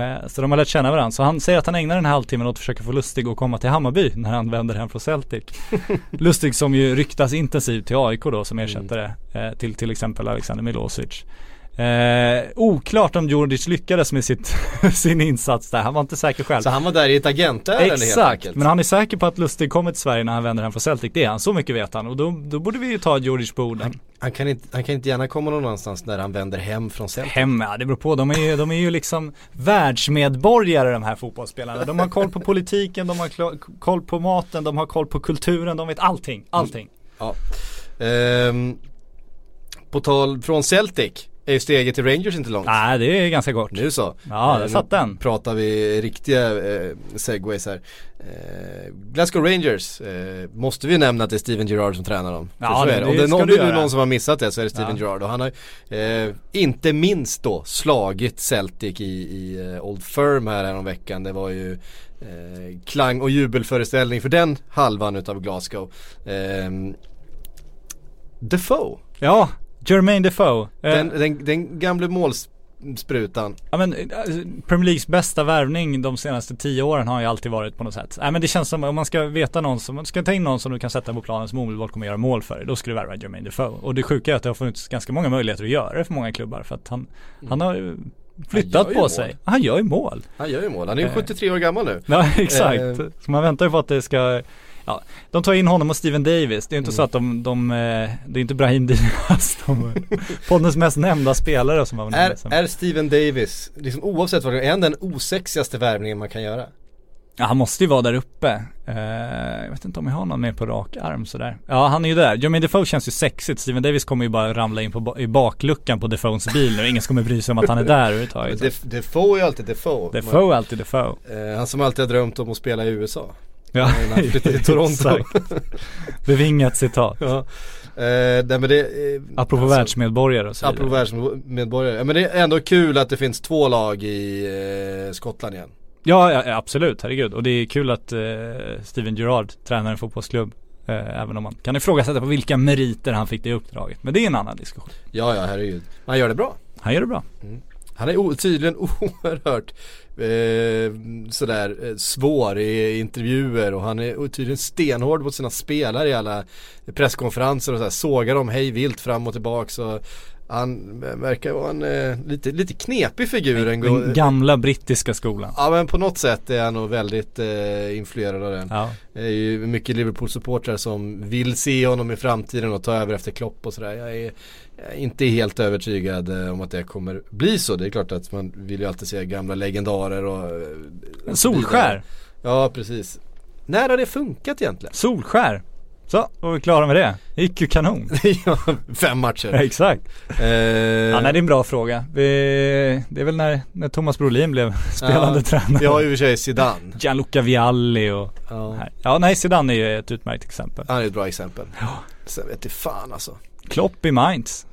B: Eh, så de har lärt känna varandra. Så han säger att han ägnar den här halvtimmen åt att försöka få Lustig att komma till Hammarby när han vänder hem från Celtic. Lustig som ju ryktas intensivt till AIK då som ersättare eh, till till exempel Alexander Milosevic. Eh, oklart om Djurdjic lyckades med sitt, sin insats där. Han var inte säker själv.
A: Så han var där i ett agentärende helt
B: Exakt,
A: enkelt?
B: men han är säker på att Lustig kommer till Sverige när han vänder hem från Celtic. Det är han, så mycket vet han. Och då, då borde vi ju ta Djurdjic på orden.
A: Han kan, inte, han kan inte gärna komma någon annanstans när han vänder hem från Celtic.
B: Hem, ja det beror på. De är ju, de är ju liksom världsmedborgare de här fotbollsspelarna. De har koll på politiken, de har koll på maten, de har koll på kulturen, de vet allting. Allting.
A: Ja. Ehm, på tal från Celtic är steget till Rangers inte långt.
B: Nej, det är ganska kort.
A: Nu så.
B: Ja, där
A: Eh,
B: satt den.
A: pratar vi riktiga eh, segways här. Eh, Glasgow Rangers eh, måste vi nämna att det är Steven Gerrard som tränar dem.
B: Ja,
A: så
B: det-
A: det. Om det, är någon, det någon som har missat det så är det Steven
B: Ja.
A: Gerrard. Och han har eh, inte minst då slagit Celtic i, i eh, Old Firm här veckan. Det var ju eh, klang och jubelföreställning för den halvan utav Glasgow. Eh, Defoe,
B: Ja, Jermaine Defoe. Eh,
A: den, den, den gamle målsprutan.
B: Ja men eh, Premier Leagues bästa värvning de senaste tio åren har ju alltid varit på något sätt. Nej men det känns som om man ska veta någon som, man ska ta in någon som du kan sätta på planen som omedelbart kommer göra mål för dig. Då ska du värva Jermaine Defoe. Och det sjuka är att det har funnits ganska många möjligheter att göra det för många klubbar för att han, han har ju flyttat på
A: mål.
B: sig. Han gör ju mål.
A: Han gör ju mål, han är ju
B: Eh.
A: 73 år gammal nu.
B: Ja exakt.
A: Eh.
B: Så man väntar ju på att det ska Ja, de tar in honom och Steven Davis. Det är inte
A: Mm.
B: så att de, de eh, det är inte Brahim Diaz, de poddens mest nämnda spelare som var
A: Är, är Steven Davis, liksom oavsett vad det är, är han den osexigaste värvningen man kan göra?
B: Ja, han måste ju vara där uppe. Eh, jag vet inte om jag har någon mer på rak arm sådär. Ja, han är ju där. Jermaine Defoe känns ju sexigt. Steven Davis kommer ju bara ramla in på, i bakluckan på Defoes bil nu. Ingen kommer bry sig om att han är där överhuvudtaget.
A: Def, Defoe är ju alltid Defoe.
B: Defoe är alltid Defoe.
A: Eh, han som alltid har drömt om att spela i USA.
B: Ja,
A: till Toronto.
B: Bevingat citat.
A: ja. Eh, nej men det, eh,
B: Apropå
A: alltså,
B: världsmedborgare och så vidare.
A: Apropå världsmedborgare. Ja, men det är ändå kul att det finns två lag i eh, Skottland igen.
B: Ja, ja, absolut, herregud. Och det är kul att eh, Steven Gerrard tränar en fotbollsklubb. Eh, även om man kan ifrågasätta på vilka meriter han fick det uppdraget. Men det är en annan diskussion.
A: Ja, ja herregud. Han gör det bra.
B: Han gör det bra.
A: Han är tydligen oerhört eh, sådär eh, svår i intervjuer och han är tydligen stenhård mot sina spelare i alla presskonferenser och sådär. sågar dem hej vilt fram och tillbaks och han verkar vara en eh, lite, lite knepig figur. En,
B: Den gamla brittiska skolan.
A: Ja men på något sätt är han nog väldigt eh, influerad av den.
B: Ja.
A: Det är ju mycket Liverpool-supportrar som vill se honom i framtiden och ta över efter Klopp och sådär. Jag är, jag är inte helt övertygad eh, om att det kommer bli så. Det är klart att man vill ju alltid se gamla legendarer och eh,
B: Solskär.
A: Ja precis. När har det funkat egentligen?
B: Solskär. Så, är vi klara med det. Det gick ju kanon.
A: ja, fem matcher.
B: Exakt.
A: Eh,
B: Ja, nej, det är en bra fråga. Vi, det är väl när, när Thomas Brolin blev spelande
A: Ja,
B: tränare.
A: Vi har ju i och för sig Zidane.
B: Gianluca Vialli och
A: Ja.
B: här. Ja, nej, Zidane är ju ett utmärkt exempel.
A: Han är ett bra exempel. Sen vet jag fan alltså.
B: Klopp i Mainz.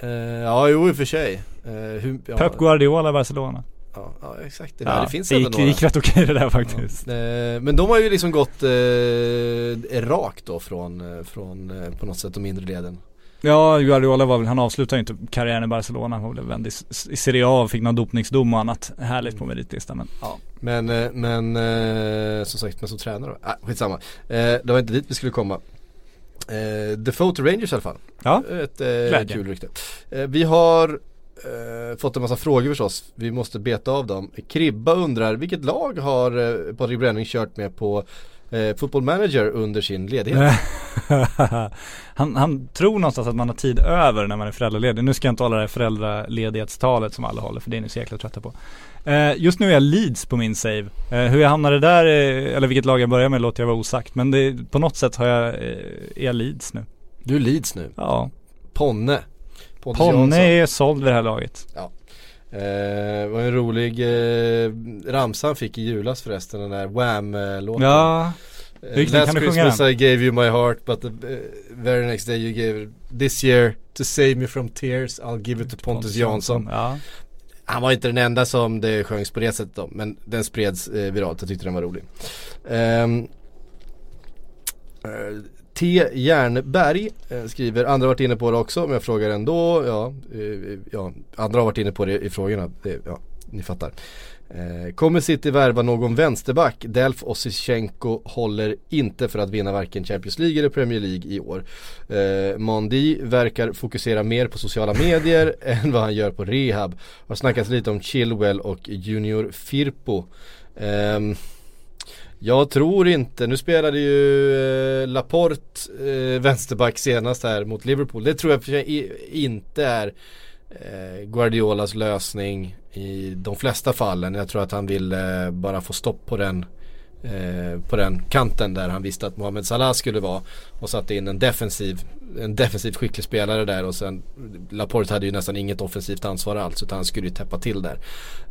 A: Eh, ja, jo i och för sig. Eh, hur, ja,
B: Pep Guardiola i Barcelona.
A: Ja, ja exakt. Det,
B: Ja,
A: det finns
B: det gick, det
A: några.
B: gick rätt okej det där faktiskt.
A: Eh, Men de har ju liksom gått eh, rakt då från, eh, från eh, på något sätt de mindre leden.
B: Ja, Guardiola var väl, han avslutade ju inte karriären i Barcelona. Han var väl vänd i, i Serie A och fick någon dopningsdom och annat härligt på meritlistan. Men ja.
A: Men, men som sagt, men som tränare då? Ah, skitsamma. Det var inte dit vi skulle komma. Defoe till Rangers i alla fall.
B: Ja,
A: Ett eh, kul rykte. Vi har eh, fått en massa frågor förstås. Vi måste beta av dem. Kribba undrar, vilket lag har eh, Patrik Bränning kört med på eh, Football Manager under sin ledighet?
B: han, han tror någonstans att man har tid över när man är föräldraledig. Nu ska jag inte hålla det här föräldraledighetstalet som alla håller för det är ni så jäkla trötta på. Eh, just nu är jag Leeds på min save. Eh, hur jag hamnade där, eh, eller vilket lag jag börjar med låter jag vara osagt. Men det, på något sätt har jag, eh, är jag Leeds nu.
A: Du är Leeds nu.
B: Ja.
A: Ponne.
B: Ponne är såld vid det här laget.
A: Eh, det var en rolig eh, ramsa han fick i julas förresten, den där Wham-låten.
B: Ja,
A: Eh,
B: Vilken
A: Last
B: kan du
A: Christmas
B: den?
A: I gave you my heart but the uh, very next day you gave this year to save me from tears I'll give it to Pontus Jansson.
B: Ja.
A: Han var inte den enda som det sjöngs på det sättet då, men den spreds eh, viralt, jag tyckte den var rolig. Eh, T. Järnberg eh, skriver, andra har varit inne på det också men jag frågar ändå, ja, eh, ja andra har varit inne på det i frågorna, det, ja, ni fattar. Eh, kommer City värva någon vänsterback? Delf Osichenko håller inte för att vinna varken Champions League eller Premier League i år. Eh, Mondi verkar fokusera mer på sociala medier än vad han gör på rehab. Har snackats lite om Chilwell och Junior Firpo. Eh, jag tror inte, nu spelade ju eh, Laporte eh, vänsterback senast här mot Liverpool. Det tror jag för sig inte är eh, Guardiolas lösning i de flesta fallen. Jag tror att han vill eh, bara få stopp på den eh, på den kanten där han visste att Mohamed Salah skulle vara och satte in en defensiv en defensivt skicklig spelare där och sen Laporte hade ju nästan inget offensivt ansvar alls utan han skulle ju täppa till där.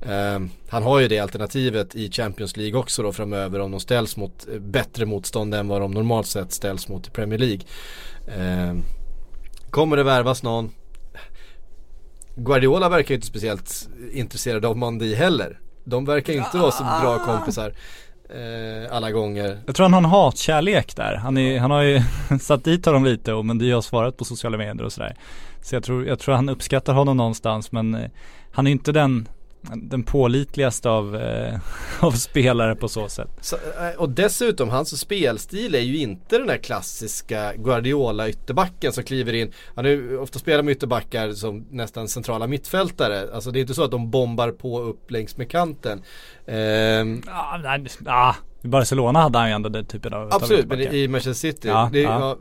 A: Eh, han har ju det alternativet i Champions League också då framöver om de ställs mot bättre motstånd än vad de normalt sett ställs mot i Premier League. Eh, kommer det värvas någon? Guardiola verkar ju inte speciellt intresserad av Mandi heller. De verkar ju inte vara så bra kompisar alla gånger.
B: Jag tror han har en hatkärlek där. Han, är, han har ju satt dit honom lite och men det har svarat på sociala medier och sådär. Så jag tror, jag tror han uppskattar honom någonstans men eh, han är inte den, den pålitligaste av, eh, av spelare på så sätt.
A: Så, eh, och dessutom, hans spelstil är ju inte den där klassiska Guardiola ytterbacken som kliver in. Han har ju ofta spelat med ytterbackar som nästan centrala mittfältare. Alltså det är inte så att de bombar på upp längs med kanten. Ehm,
B: Ah, nej, ah, I Barcelona hade han ju ändå den typen av
A: Absolut, men i Manchester City,
B: Ja,
A: det är,
B: ja.
A: ja.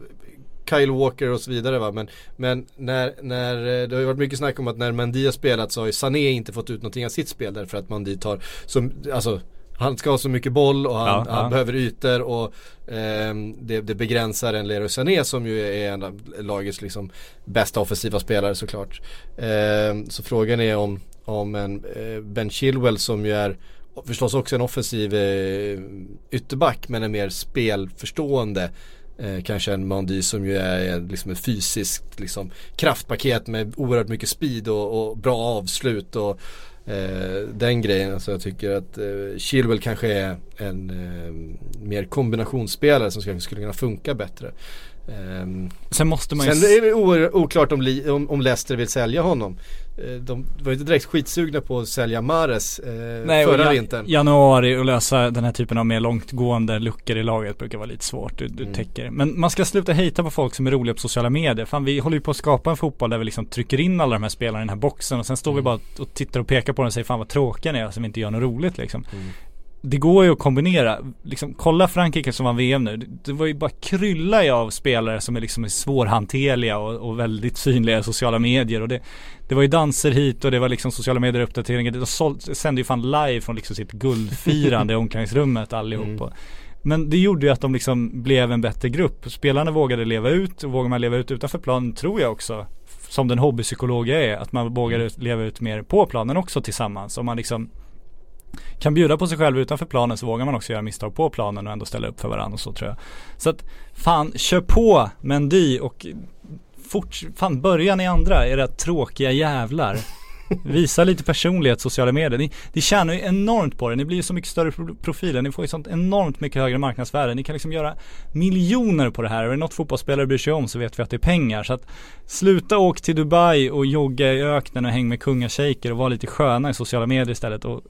A: Kyle Walker och så vidare va. Men, men när, när, eh, det har ju varit mycket snack om att när Mendy har spelat så har ju Sané inte fått ut någonting av sitt spel därför att Mendy tar, som, alltså han ska ha så mycket boll och han,
B: Ja,
A: han
B: ja.
A: behöver ytor och ehm, det, det begränsar en Leroy Sané som ju är en av lagets liksom bästa offensiva spelare såklart. Ehm, så frågan är om, om en eh, Ben Chilwell som ju är förstås också en offensiv eh, ytterback men en mer spelförstående Eh, kanske en Mandy som ju är, liksom ett fysiskt liksom, kraftpaket med oerhört mycket speed och, och bra avslut och eh, den grejen. Alltså jag tycker att eh, Chilwell kanske är en eh, mer kombinationsspelare som skulle, skulle kunna funka bättre. Ehm,
B: Sen måste man ju
A: Sen är det oklart om, Li- om, om Leicester vill sälja honom. Eh, De var ju inte direkt skitsugna på att sälja Mares eh,
B: Nej,
A: förra
B: ja-
A: vintern.
B: Januari och lösa den här typen av mer långtgående luckor i laget brukar vara lite svårt. Du, du
A: Mm.
B: täcker. Men man ska sluta hejta på folk som är roliga på sociala medier. Fan vi håller ju på att skapa en fotboll där vi liksom trycker in alla de här spelarna i den här boxen och sen står vi
A: Mm.
B: bara och tittar och pekar på den och säger fan vad tråkiga ni är som inte gör något roligt liksom.
A: Mm.
B: Det går ju att kombinera, liksom, kolla Frankrike som vann VM nu. Det, var ju bara krylla av spelare som är liksom svårhanterliga och, och väldigt synliga i sociala medier. Och det, det var ju danser hit och det var liksom sociala medier uppdateringar. De såld, sände ju fan live från liksom sitt guldfirande i omklädningsrummet allihop.
A: Mm.
B: Men det gjorde ju att de liksom blev en bättre grupp. Spelarna vågade leva ut och vågar man leva ut utanför planen tror jag också som den hobbypsykolog jag är, att man vågar ut- leva ut mer på planen också tillsammans. Om man liksom kan bjuda på sig själv utanför planen så vågar man också göra misstag på planen och ändå ställa upp för varandra och så tror jag. Så att fan, kör på Mendy och fort, fan börja ni andra, era tråkiga jävlar. Visa lite personlighet, sociala medier. Ni, ni tjänar ju enormt på det. Ni blir ju så mycket större profiler. Ni får ju sånt enormt mycket högre marknadsvärde. Ni kan liksom göra miljoner på det här. Och är det något fotbollsspelare bryr sig om så vet vi att det är pengar. Så att sluta åk till Dubai och jogga i öknen och häng med kungashejker och var lite sköna i sociala medier istället. Och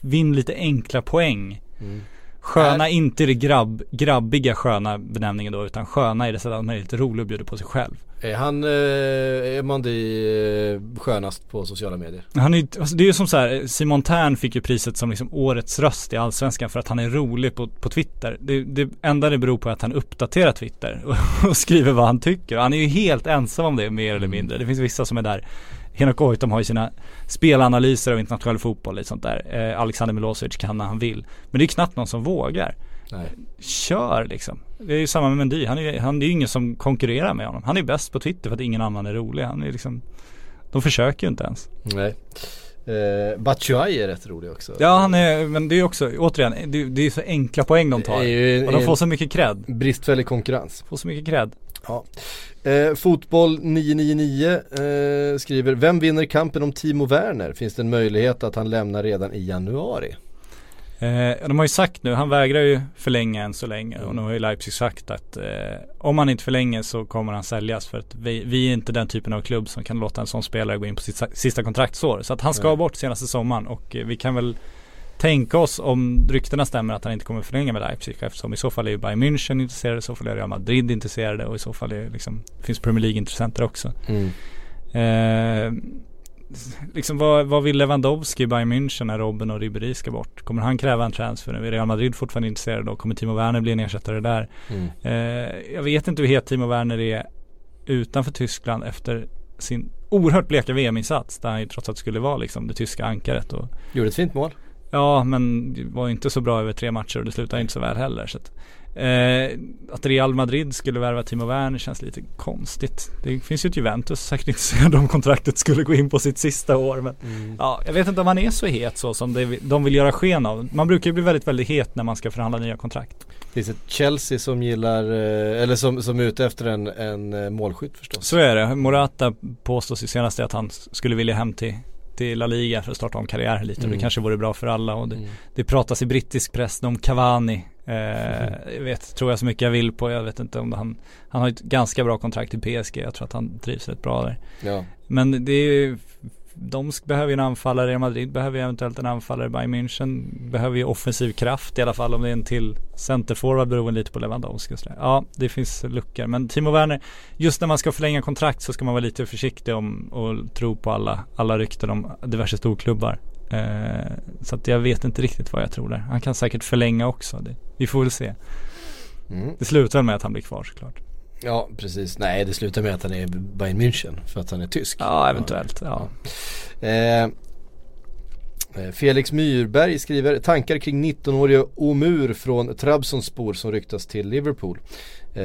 B: vinn lite enkla poäng.
A: Mm.
B: Sköna inte i det grabb, grabbiga sköna benämningen då utan sköna i det sättet att man är lite rolig och bjuder på sig själv.
A: Är han, eh, är Mandy eh, skönast på sociala medier?
B: Han är, alltså det är ju som så här, Simon Tern fick ju priset som liksom årets röst i Allsvenskan för att han är rolig på, på Twitter. Det, det enda det beror på är att han uppdaterar Twitter och, och skriver vad han tycker. Och han är ju helt ensam om det mer eller mindre. Det finns vissa som är där. Henok Goitom har ju sina spelanalyser av internationell fotboll och lite sånt där. Eh, Alexander Milosevic kan när han vill. Men det är knappt någon som vågar.
A: Nej.
B: Kör liksom. Det är ju samma med Mendy. Han är han, är ju ingen som konkurrerar med honom. Han är bäst på Twitter för att ingen annan är rolig. Han är liksom De försöker ju inte ens.
A: Nej. Eh, Batshuayi är rätt rolig också.
B: Ja han är, men det är ju också, återigen, det, det är ju så enkla poäng de tar.
A: Det är ju
B: Och de får så mycket cred.
A: bristfällig konkurrens.
B: Får så mycket cred.
A: Ja. Eh, fotboll 999 eh, skriver, vem vinner kampen om Timo Werner? Finns det en möjlighet att han lämnar redan i januari?
B: Eh, de har ju sagt nu, han vägrar ju förlänga än så länge och nu har ju Leipzig sagt att eh, om han inte förlänger så kommer han säljas för att vi, vi är inte den typen av klubb som kan låta en sån spelare gå in på sitt sista kontraktsår. Så att han ska bort senaste sommaren och eh, vi kan väl tänka oss om ryktena stämmer att han inte kommer förlänga med Leipzig eftersom i så fall är ju Bayern München intresserade, i så fall är Real Madrid intresserade och i så fall är liksom, finns Premier League-intressenter också. Eh, liksom vad, vad vill Lewandowski i Bayern München när Robben och Ribéry ska bort? Kommer han kräva en transfer nu? Är Real Madrid fortfarande intresserade då? Kommer Timo Werner bli en ersättare där?
A: Mm.
B: Eh, jag vet inte hur het Timo Werner är utanför Tyskland efter sin oerhört bleka VM-insats där han ju trots allt skulle vara liksom det tyska ankaret och
A: Gjorde ett fint mål.
B: Ja men det var inte så bra över tre matcher och det slutade inte så väl heller så att, eh, att Real Madrid skulle värva Timo Werner känns lite konstigt. Det finns ju ett Juventus säkert intresserade om kontraktet skulle gå in på sitt sista år men Ja, jag vet inte om han är så het så som det, de vill göra sken av. Man brukar ju bli väldigt, väldigt het när man ska förhandla nya kontrakt.
A: Det finns ett Chelsea som gillar, eh, eller som, som är ute efter en, en eh, målskytt förstås.
B: Så är det. Morata påstås ju senast att han skulle vilja hem till, till La Liga för att starta om karriär lite. Och
A: Mm.
B: det kanske vore bra för alla. Och det,
A: Mm.
B: det pratas i brittisk press om Cavani. Eh, jag vet, tror jag så mycket jag vill på. Jag vet inte om det, han, han har ett ganska bra kontrakt i PSG. Jag tror att han trivs rätt bra där.
A: Ja.
B: Men det är ju de behöver ju en anfallare, Real Madrid behöver ju eventuellt en anfallare, Bayern München behöver ju offensiv kraft i alla fall om det är en till centerforward beroende lite på Lewandowski och sådär. Ja, det finns luckor. Men Timo Werner, just när man ska förlänga kontrakt så ska man vara lite försiktig om och tro på alla, alla rykten om diverse storklubbar. Eh, så att jag vet inte riktigt vad jag tror där. Han kan säkert förlänga också. Det, vi får väl se.
A: Mm.
B: Det slutar med att han blir kvar såklart.
A: Ja precis, nej det slutar med att han är Bayern München för att han är tysk.
B: Ja, eventuellt. Ja.
A: Eh, eh, Felix Myrberg skriver tankar kring 19-årige Omur från Trabzonspor som ryktas till Liverpool. Eh,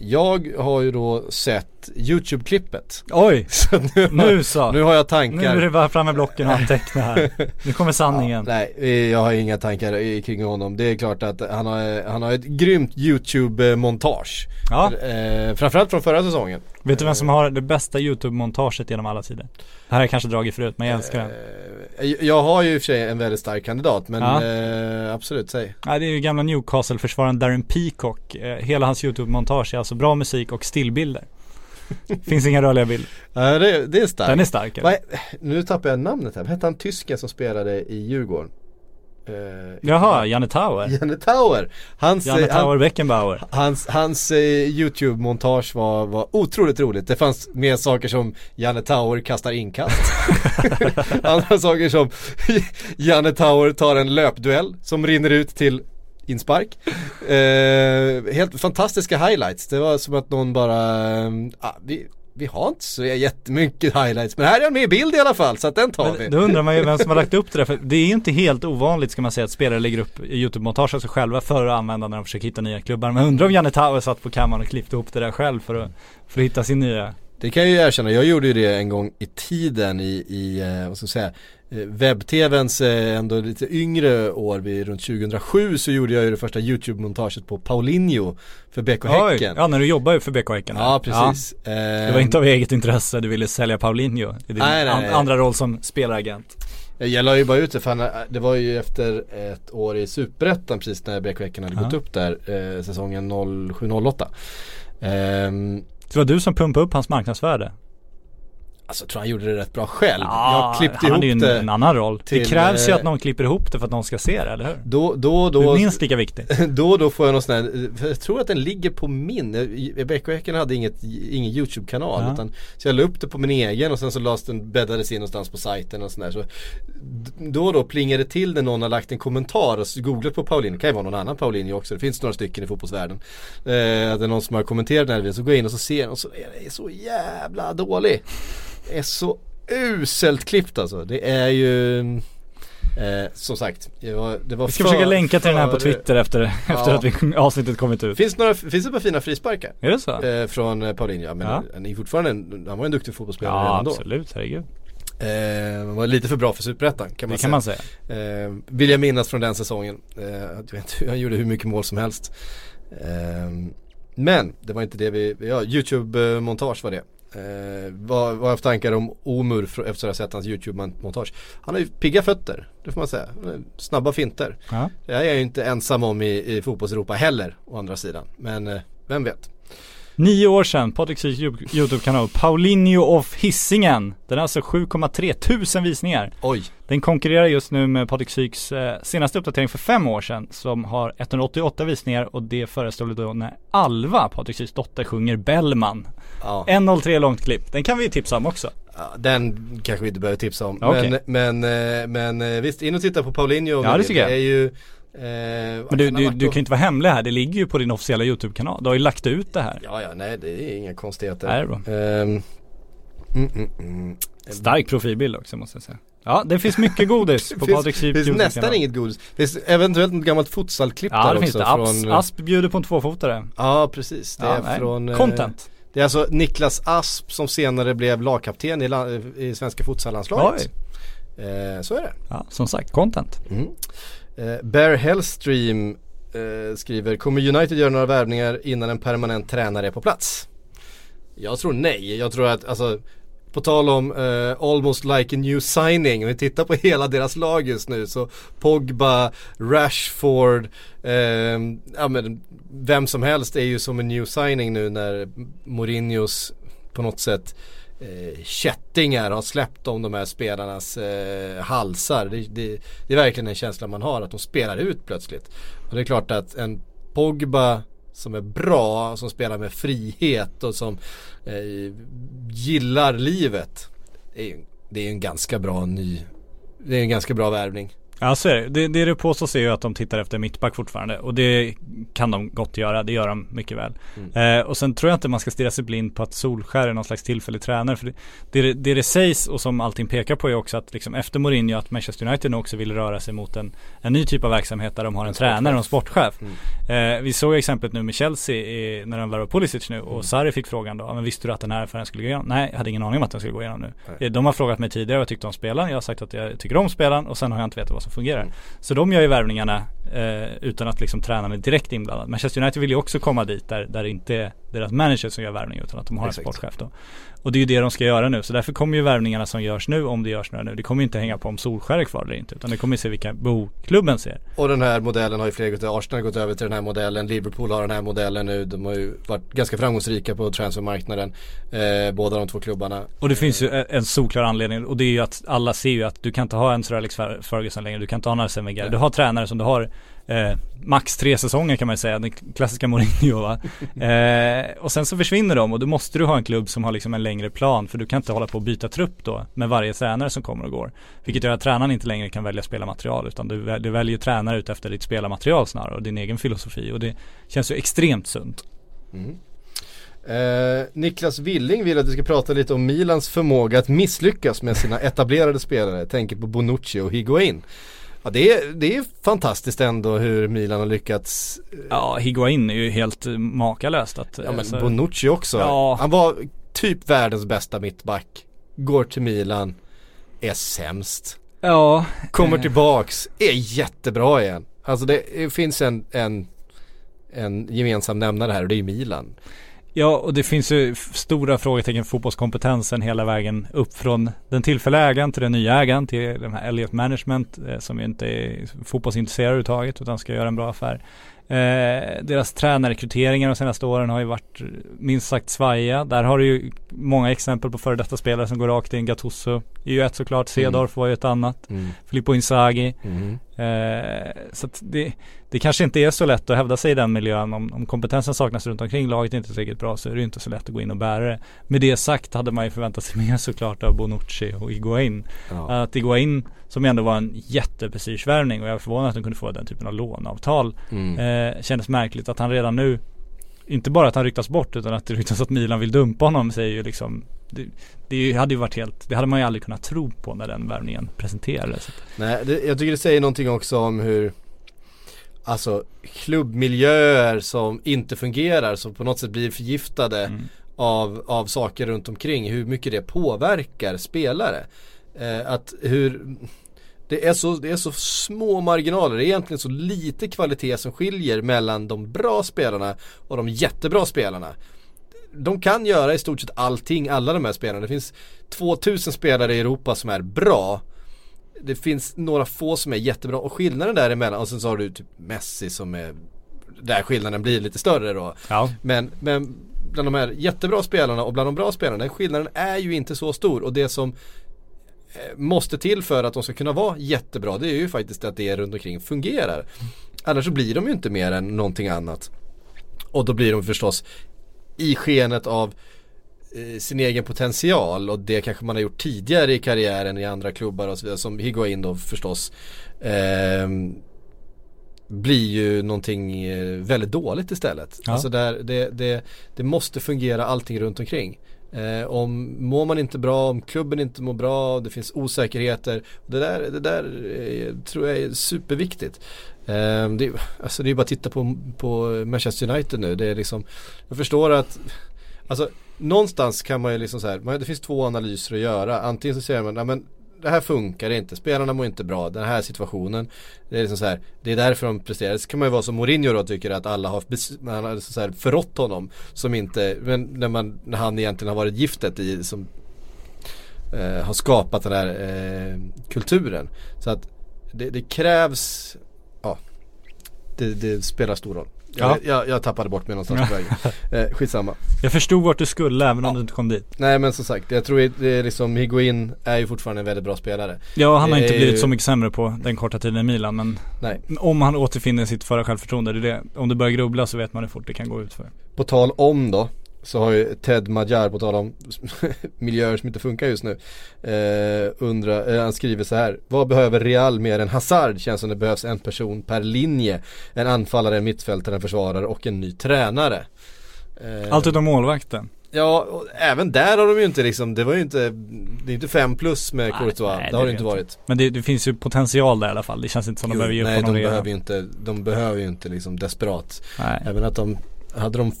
A: jag har ju då sett YouTube-klippet.
B: Oj!
A: Så nu,
B: Nu så!
A: nu har jag
B: Nu
A: tankar.
B: är det bara fram med blocken och anteckna här. Nu kommer
A: Ja,
B: sanningen.
A: nej, eh, jag har inga tankar eh, kring honom. Det är klart att han har, han har ett grymt YouTube-montage.
B: Ja.
A: Eh, framförallt från förra säsongen.
B: Vet du vem som har det bästa YouTube-montaget genom alla tider? Det här har jag kanske dragit förut, men jag älskar den.
A: Eh, jag har ju i och för sig en väldigt stark kandidat men
B: Ja.
A: eh, absolut, säg.
B: Nej, det är ju gamla Newcastle-försvararen Darren Peacock. Eh, hela hans YouTube-montage är alltså bra musik och stillbilder. Finns inga rörliga bilder.
A: Ja, det, det är starkt.
B: Den är stark.
A: är- Nu tappar jag namnet här. Vad hette han tysken som spelade i Djurgården? Eh,
B: Jaha, Janne Tauer.
A: Janne Tauer. Hans,
B: Janne
A: eh, han,
B: Tauer Beckenbauer.
A: hans, hans eh, YouTube-montage var, var otroligt roligt. Det fanns mer saker som Janne Tauer kastar inkast. Andra saker som Janne Tauer tar en löpduell som rinner ut till inspark. Eh, helt fantastiska highlights. Det var som att någon bara, eh, ah, vi, vi har inte så jättemycket highlights men här är han med i bild i alla fall så att den tar vi.
B: Men Då undrar man ju vem som har lagt upp det där, för det är ju inte helt ovanligt ska man säga att spelare lägger upp YouTube-montage av sig själva för att använda när de försöker hitta nya klubbar. Men undrar om Janne Tauer satt på kammaren och klippte ihop det där själv för att, för att hitta sin nya
A: Det kan jag ju erkänna, jag gjorde ju det en gång i tiden i, i eh, vad ska jag säga, eh, webb-tvns eh, ändå lite yngre år, vid runt 2007 så gjorde jag ju det första YouTube-montaget på Paulinho för BK Häcken.
B: Ja, när du jobbar ju för BK Häcken.
A: Ja, precis.
B: Ja. Det var inte av eget intresse du ville sälja Paulinho i din
A: Nej, nej, nej.
B: andra roll som spelaragent.
A: Jag, la ju bara ut det för han, det var ju efter ett år i Superettan precis när BK Häcken hade
B: Ja.
A: gått upp där, eh, säsongen 07-08. Ehm,
B: det var du som pumpade upp hans marknadsvärde
A: alltså jag tror han gjorde det rätt bra själv.
B: Ja,
A: jag klippte
B: han
A: ihop
B: hade ju en,
A: det.
B: en annan roll. det
A: till,
B: krävs ju
A: eh,
B: att någon klipper ihop det för att någon ska se det, eller hur?
A: Då, då,
B: Det är
A: då,
B: minst lika viktigt.
A: Då och då får jag någon sån här, jag tror att den ligger på min, BK Häcken hade inget, ingen YouTube-kanal
B: Ja.
A: utan Så jag la upp det på min egen och sen så lades den, bäddades in någonstans på sajten och sådär så d- Då och då plingar det till när någon har lagt en kommentar och så googlat på Paulinho, det kan ju vara någon annan Paulinho också, det finns några stycken i fotbollsvärlden eh, Att det är någon som har kommenterat den här videon, så går jag in och så ser jag och så är det så jävla dålig Det är så uselt klippt alltså, det är ju Eh, som sagt, det var, det var
B: Vi ska försöka länka till den här på Twitter efter, efter att vi, avsnittet kommit ut.
A: Finns, några, finns det par fina frisparkar?
B: Är det så?
A: Eh, från eh, Paulinho, ja, men
B: Ja.
A: han är fortfarande en, han var en duktig fotbollsspelare
B: Ja,
A: redan då.
B: absolut, herregud.
A: Eh, var lite för bra för Superettan kan man
B: Det
A: säga.
B: kan man säga.
A: Eh, vill jag minnas från den säsongen. Eh, jag vet inte, han gjorde hur mycket mål som helst. Eh, men det var inte det vi, ja YouTube-montage var det. Eh, vad, vad har jag haft tankar om Omur efter att ha sett hans YouTube-montage? Han har ju pigga fötter, det får man säga. Snabba finter.
B: Ja.
A: Det är jag ju inte ensam om i, i fotbolls-Europa heller, å andra sidan. Men eh, vem vet.
B: Nio år sedan, Patrik Syks YouTube-kanal Paulinho of Hisingen. Den har alltså 7,3 tusen visningar.
A: Oj.
B: Den konkurrerar just nu med Patrik Syks eh, senaste uppdatering för fem år sedan som har 188 visningar och det föreställer då när Alva, Patrik Syks dotter, sjunger Bellman.
A: Ja.
B: 1.03 långt klipp. Den kan vi ju tipsa om också.
A: Ja, den kanske vi inte behöver tipsa om.
B: Okej.
A: Men, men, eh, men eh, visst, in och titta på Paulinho.
B: Ja, det tycker jag.
A: Det är ju eh,
B: Men du, du, du kan ju inte vara hemlig här, det ligger ju på din officiella YouTube-kanal. Du har ju lagt ut det här.
A: Ja, ja, nej det är inga konstigheter.
B: Nej, det är bra.
A: Ehm, mm, mm, mm.
B: Stark profilbild också måste jag säga. Ja, det finns mycket godis på
A: Det
B: Patrik
A: finns,
B: Syks
A: finns nästan inget godis. Finns eventuellt ett gammalt futsalklipp
B: Ja,
A: där
B: det finns
A: också.
B: det. Asp,
A: från,
B: Asp bjuder på en tvåfotare.
A: Ja, precis. Det
B: Ja,
A: är
B: nej.
A: från eh,
B: Content.
A: Det är alltså Niklas Asp som senare blev lagkapten i, la, i svenska futsallandslaget. Eh, så är det.
B: Ja, som sagt, content.
A: Mm. Eh, Bear Hellstream eh, skriver, kommer United göra några värvningar innan en permanent tränare är på plats? Jag tror nej, jag tror att alltså på tal om eh, almost like a new signing, om vi tittar på hela deras lag just nu så Pogba, Rashford, eh, ja men vem som helst är ju som en new signing nu när Mourinhos på något sätt eh, kättingar har släppt om de här spelarnas eh, halsar. Det, det, det är verkligen en känsla man har att de spelar ut plötsligt. Och det är klart att en Pogba som är bra, som spelar med frihet och som eh, gillar livet. Det är, ju- det är en ganska bra ny det är en ganska bra värvning.
B: Ja så är det. Det, det det påstås är ju att de tittar efter mittback fortfarande och det kan de gott göra. Det gör de mycket väl.
A: Mm.
B: Eh, och sen tror jag inte man ska stirra sig blind på att Solskär är någon slags tillfällig tränare. För det, det, det det sägs och som allting pekar på är också att liksom efter Mourinho att Manchester United nu också vill röra sig mot en, en ny typ av verksamhet där de har en, tränare och en sportchef.
A: Mm.
B: Eh, vi såg exemplet nu med Chelsea i, när de värvade Pulisic nu och
A: Mm.
B: Sarri fick frågan då, "Ja, men visste du att den här affären skulle gå igenom? Nej, jag hade ingen aning om att den skulle gå igenom nu.
A: Nej.
B: Eh, De har frågat mig tidigare vad jag tyckte om spelaren, jag har sagt att jag tycker om spelaren och sen har jag inte vetat vad som fungerar.
A: Mm.
B: Så de gör ju värvningarna eh, utan att liksom tränaren är direkt inblandad. Manchester United vill ju också komma dit där, där det inte är deras manager som gör värvning utan att de har
A: Exakt.
B: en sportchef då. Och det är ju det de ska göra nu. Så därför kommer ju värvningarna som görs nu, om det görs några nu, det kommer ju inte hänga på om Solskär är kvar eller inte. Utan det kommer ju se vilka behov klubben ser.
A: Och den här modellen har ju fler gått Arsenal har gått över till den här modellen. Liverpool har den här modellen nu. De har ju varit ganska framgångsrika på transfermarknaden. Eh, båda de två klubbarna.
B: Och det finns ju en- en solklar anledning och det är ju att alla ser ju att du kan inte ha en Sir Alex Fer- Ferguson längre, du kan inte ha en Arsene Wenger. Du har tränare som du har eh, max tre säsonger kan man ju säga, den klassiska Mourinho va. eh, och sen så försvinner de och då måste du ha en klubb som har liksom en längre plan för du kan inte hålla på och byta trupp då med varje tränare som kommer och går. Vilket gör att tränaren inte längre kan välja spelarmaterial utan du, du väljer tränare ut efter ditt spelarmaterial snarare och din egen filosofi och det känns ju extremt sunt. Mm.
A: Eh, Niklas Willing vill att vi ska prata lite om Milans förmåga att misslyckas med sina etablerade spelare. Tänker på Bonucci och Higuain. Ja, det, är, det är fantastiskt ändå hur Milan har lyckats.
B: Ja, Higuain är ju helt eh, makalöst att
A: Ja men
B: alltså-
A: Bonucci också.
B: Ja.
A: Han var typ världens bästa mittback. Går till Milan. Är sämst.
B: Ja,
A: Kommer
B: Eh.
A: tillbaks. Är jättebra igen. Alltså det finns en, en, en gemensam nämnare här och det är ju Milan.
B: Ja, och det finns ju stora frågetecken för fotbollskompetensen hela vägen upp från den tillfälliga ägaren till den nya ägaren till den här Elliot Management eh, som ju inte är fotbollsintresserad överhuvudtaget utan ska göra en bra affär. Eh, deras tränarrekryteringar de senaste åren har ju varit minst sagt svajiga. Där har du ju många exempel på före detta spelare som går rakt in. Gattuso är ju ett såklart, Cedorf var ju ett annat. Filippo Inzaghi.
A: Mm.
B: Eh, så det, det kanske inte är så lätt att hävda sig i den miljön. Om, om kompetensen saknas runt omkring laget inte tillräckligt bra så är det inte så lätt att gå in och bära det. Med det sagt hade man ju förväntat sig mer såklart av Bonucci och Iguain.
A: Ja.
B: Att Iguain, som ändå var en jätteprestigevärvning och jag är förvånad att de kunde få den typen av låneavtal.
A: Mm.
B: Eh, kändes märkligt att han redan nu inte bara att han ryktas bort utan att det ryktas att Milan vill dumpa honom säger ju liksom det, det hade ju varit helt, det hade man ju aldrig kunnat tro på när den värvningen presenterades.
A: Nej, det, jag tycker det säger någonting också om hur Alltså klubbmiljöer som inte fungerar, som på något sätt blir förgiftade
B: Mm.
A: av, av saker runt omkring. Hur mycket det påverkar spelare. Eh, att hur det är, så, det är så små marginaler, det är egentligen så lite kvalitet som skiljer mellan de bra spelarna och de jättebra spelarna. De kan göra i stort sett allting, alla de här spelarna. Det finns 2000 spelare i Europa som är bra det finns några få som är jättebra och skillnaden däremellan och sen så har du typ Messi som är där skillnaden blir lite större då.
B: Ja.
A: Men, men bland de här jättebra spelarna och bland de bra spelarna, den skillnaden är ju inte så stor och det som måste till för att de ska kunna vara jättebra det är ju faktiskt att det runt omkring fungerar. Annars så blir de ju inte mer än någonting annat. Och då blir de förstås i skenet av eh, sin egen potential och det kanske man har gjort tidigare i karriären i andra klubbar och så vidare som Higuain då förstås ehm, blir ju någonting eh, väldigt dåligt istället.
B: Ja.
A: Alltså där, det, det, det måste fungera allting runt omkring. Eh, om mår man inte bra, om klubben inte mår bra, det finns osäkerheter. Det där, det där eh, tror jag är superviktigt. Eh, det, alltså det är bara att titta på, på Manchester United nu. Det är liksom, jag förstår att Alltså någonstans kan man ju liksom så här, man, det finns två analyser att göra. Antingen så säger man, ja, men det här funkar inte, spelarna mår inte bra, den här situationen. Det är liksom så här, det är därför de presterar. Så kan man ju vara som Mourinho då tycker att alla har, man har liksom så här förrått honom. Som inte, men när, man, när han egentligen har varit giftet i, som eh, har skapat den här eh, kulturen. Så att det, det krävs, ja, det, det spelar stor roll.
B: Ja.
A: Jag, jag, tappade bort mig någonstans på vägen. Eh, skitsamma.
B: Jag förstod vart du skulle även om du inte kom dit.
A: Nej men som sagt, jag tror det är liksom Higuain är ju fortfarande en väldigt bra spelare.
B: Ja, han har inte blivit
A: ju-
B: så mycket sämre på den korta tiden i Milan men
A: Nej.
B: om han återfinner sitt förra självförtroende, det är det. Om du börjar grubbla så vet man hur fort det kan gå ut för.
A: På tal om då, så har ju Ted Magyar, på tal om miljöer som inte funkar just nu, eh, undrar, eh, han skriver så här. Vad behöver Real mer än Hazard? Känns som det behövs en person per linje. En anfallare, en mittfältare, en försvarare och en ny tränare. Eh,
B: Allt utom målvakten.
A: Ja, och även där har de ju inte liksom, det var ju inte, det är inte fem plus med
B: Nej,
A: Courtois.
B: nej,
A: det har
B: det
A: det inte varit.
B: Men det, det finns ju potential där i alla fall. Det känns inte som de
A: Jo,
B: behöver ge upp
A: nej, de behöver ju inte, de behöver ju inte liksom desperat.
B: Nej.
A: Även att de, hade de,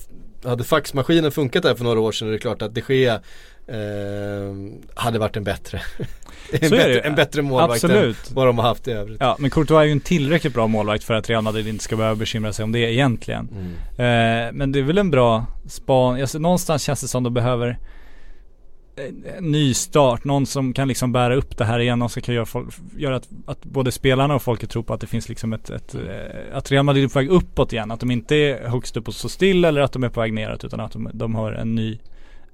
A: hade faxmaskinen funkat där för några år sedan är det klart att de Gea eh, hade varit en bättre, en, bättre en bättre målvakt än
B: Absolut.
A: vad de har haft i övrigt.
B: Ja, men Courtois är ju en tillräckligt bra målvakt för att Real Madrid inte ska behöva bekymra sig om det egentligen.
A: Mm.
B: Eh, men det är väl en bra span. Alltså, någonstans känns det som de behöver en- en ny start. Någon som kan liksom bära upp det här igen. Någon som kan göra, folk, göra att, att både spelarna och folket tror på att det finns liksom ett, ett eh, att Real Madrid är på väg uppåt igen. Att de inte är högst upp och så still eller att de är på väg neråt. Utan att de, de har en ny,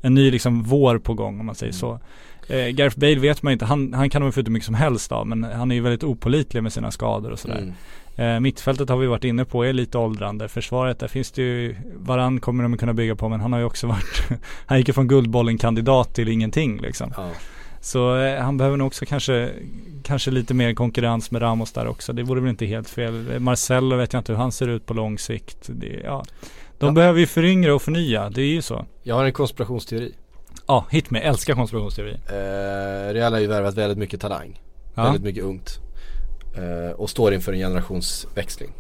B: en ny liksom vår på gång om man säger så. Eh, Gareth Bale vet man inte, han, han kan de få ut hur mycket som helst av men han är ju väldigt opålitlig med sina skador och sådär.
A: Mm.
B: Eh, mittfältet har vi varit inne på är lite åldrande. Försvaret, där finns det ju, Varann kommer de kunna bygga på men han har ju också varit, han gick ju från Guldbollen kandidat till ingenting liksom.
A: Ja.
B: Så eh, han behöver nog också kanske, kanske lite mer konkurrens med Ramos där också. Det vore väl inte helt fel. Marcelo vet jag inte hur han ser ut på lång sikt. Det, ja. De
A: Ja.
B: behöver ju föryngra och förnya, det är ju så.
A: Jag har en konspirationsteori.
B: Ja, hit med, älskar konspirationsteori.
A: Eh, Real har ju värvat väldigt mycket talang.
B: Ja.
A: Väldigt mycket ungt. Eh, och står inför en generationsväxling.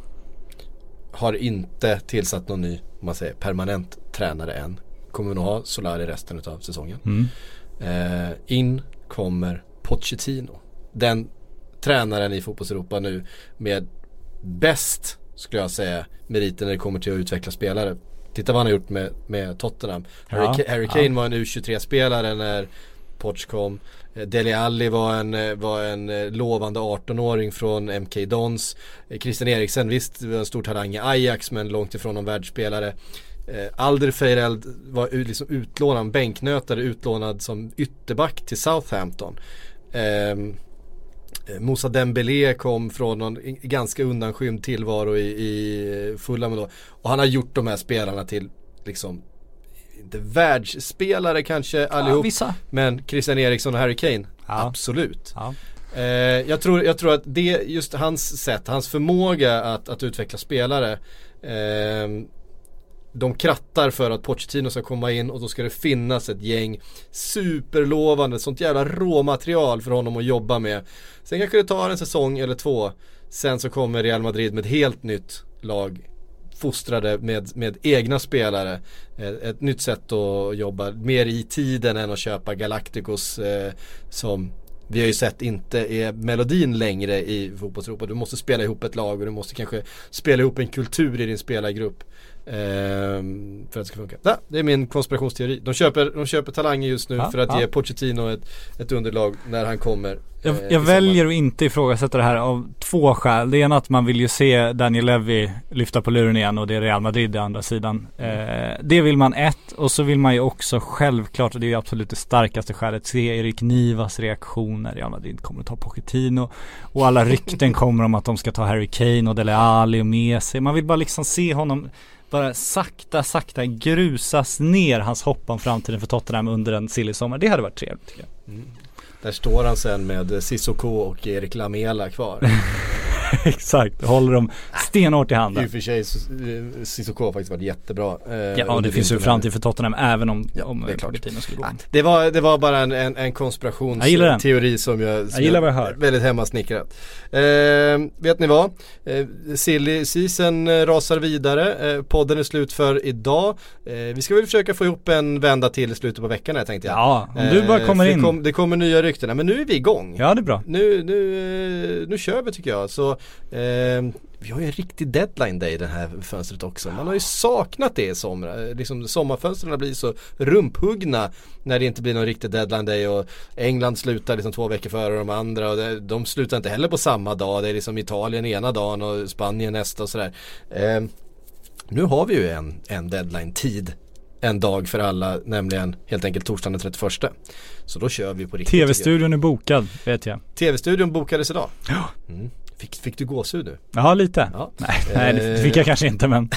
A: Har inte tillsatt någon ny, om man säger permanent tränare än. Kommer nog ha Solari resten av säsongen.
B: Mm.
A: Eh, in kommer Pochettino. Den tränaren i fotbollseuropa nu med bäst, skulle jag säga, meriter när det kommer till att utveckla spelare. Titta vad han har gjort med, med Tottenham. Harry,
B: Ja,
A: Ka- Harry Kane
B: ja.
A: var en U23-spelare när Poch kom. Eh, Alli var en, eh, var en eh, lovande 18-åring från MK Dons. Eh, Christian Eriksen, visst var en stor talang i Ajax men långt ifrån någon världsspelare. Alder Feireld var liksom utlånad, bänknötare utlånad som ytterback till Southampton. Ehm, eh, Moussa Dembélé kom från någon ganska undanskymd tillvaro i, i Fulham då. Och han har gjort de här spelarna till liksom inte världsspelare kanske allihop.
B: vissa.
A: Men Christian Eriksson och Harry Kane,
B: Ja.
A: absolut.
B: Ja.
A: Eh, jag, tror, jag tror att det, just hans sätt, hans förmåga att, att utveckla spelare ehm, de krattar för att Pochettino ska komma in och då ska det finnas ett gäng superlovande, sånt jävla råmaterial för honom att jobba med. Sen kanske det tar en säsong eller två. Sen så kommer Real Madrid med ett helt nytt lag fostrade med, med egna spelare. Eh, Ett nytt sätt att jobba, mer i tiden än att köpa Galacticos eh, som vi har ju sett inte är melodin längre i fotbollseuropa. Du måste spela ihop ett lag och du måste kanske spela ihop en kultur i din spelargrupp ehm, för att det ska funka. Ja, det är min konspirationsteori. De köper, de köper talanger just nu
B: Ja,
A: för att
B: ja.
A: ge Pochettino ett, ett underlag när han kommer. eh,
B: Jag,
A: i
B: jag väljer att inte ifrågasätta det här av två skäl. Det ena att man vill ju se Daniel Levy lyfta på luren igen och det är Real Madrid i andra sidan. Eh, det vill man ett och så vill man ju också självklart, och det är ju absolut det starkaste skälet, se Erik Nivas reaktion när Real Madrid kommer att ta Pochettino. Och alla rykten kommer om att de ska ta Harry Kane och Dele Alli och Messi. Man vill bara liksom se honom bara sakta, sakta grusas ner hans hopp om framtiden för Tottenham under en sillig sommar. Det hade varit trevligt tycker jag. Mm.
A: Där står han sen med Sissoko och Erik Lamela kvar.
B: Exakt, håller dem stenhårt i
A: I och
B: handen.
A: för sig eh, Sissoko har faktiskt varit jättebra. eh,
B: Ja, det finns ju framtid för Tottenham även om,
A: Ja,
B: om. Pochettino skulle gå.
A: Ja, det, var, det var bara en, en, en konspirationsteori som jag, som
B: Jag gillar vad jag hör.
A: Väldigt hemmasnickrat. Eh, vet ni vad? Eh, silly season eh, rasar vidare. Eh, podden är slut för idag. Eh, vi ska väl försöka få ihop en vända till i slutet på veckan här tänkte jag.
B: Ja, om du bara
A: Eh,
B: kommer in.
A: Det, kom, det kommer nya rykten. Men nu är vi igång.
B: Ja, det är bra.
A: Nu, nu, eh, nu kör vi tycker jag. Så, eh, vi har ju en riktig deadline day det här fönstret också. Man har ju saknat det i somrar. Eh, Liksom, sommarfönstren blir så rumphuggna när det inte blir någon riktig deadline day och England slutar liksom två veckor före de andra och det, de slutar inte heller på samma dag. Det är liksom Italien ena dagen och Spanien nästa och sådär. Eh, nu har vi ju en, en deadline-tid en dag för alla, nämligen helt enkelt torsdagen den 31. Så då kör vi på riktigt.
B: TV-studion är bokad, vet jag.
A: TV-studion bokades idag. Mm. Fick, fick du gåshud nu?
B: Ja, lite.
A: Ja.
B: Nej, nej, det
A: Eh.
B: fick jag kanske inte men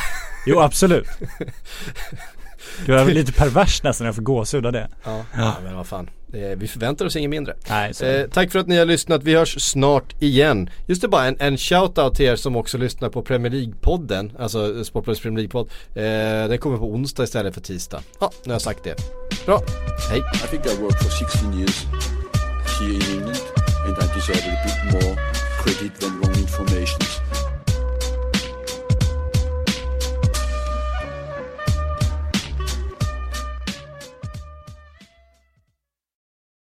B: Jo, absolut. Du är väl lite pervers nästan när jag får gåshud av det.
A: Ja, ja. men vad fan. Eh, vi förväntar oss inget mindre.
B: Nej.
A: Eh, tack för att ni har lyssnat. Vi hörs snart igen. Just det bara en, en shout-out till er som också lyssnar på Premier League-podden. Alltså Sportbladets Premier League-podd. Eh, den kommer på onsdag istället för tisdag. Ja, nu har jag sagt det. Bra, hej.
D: I think I worked for 16 years here in England and I deserve a bit more credit than wrong information.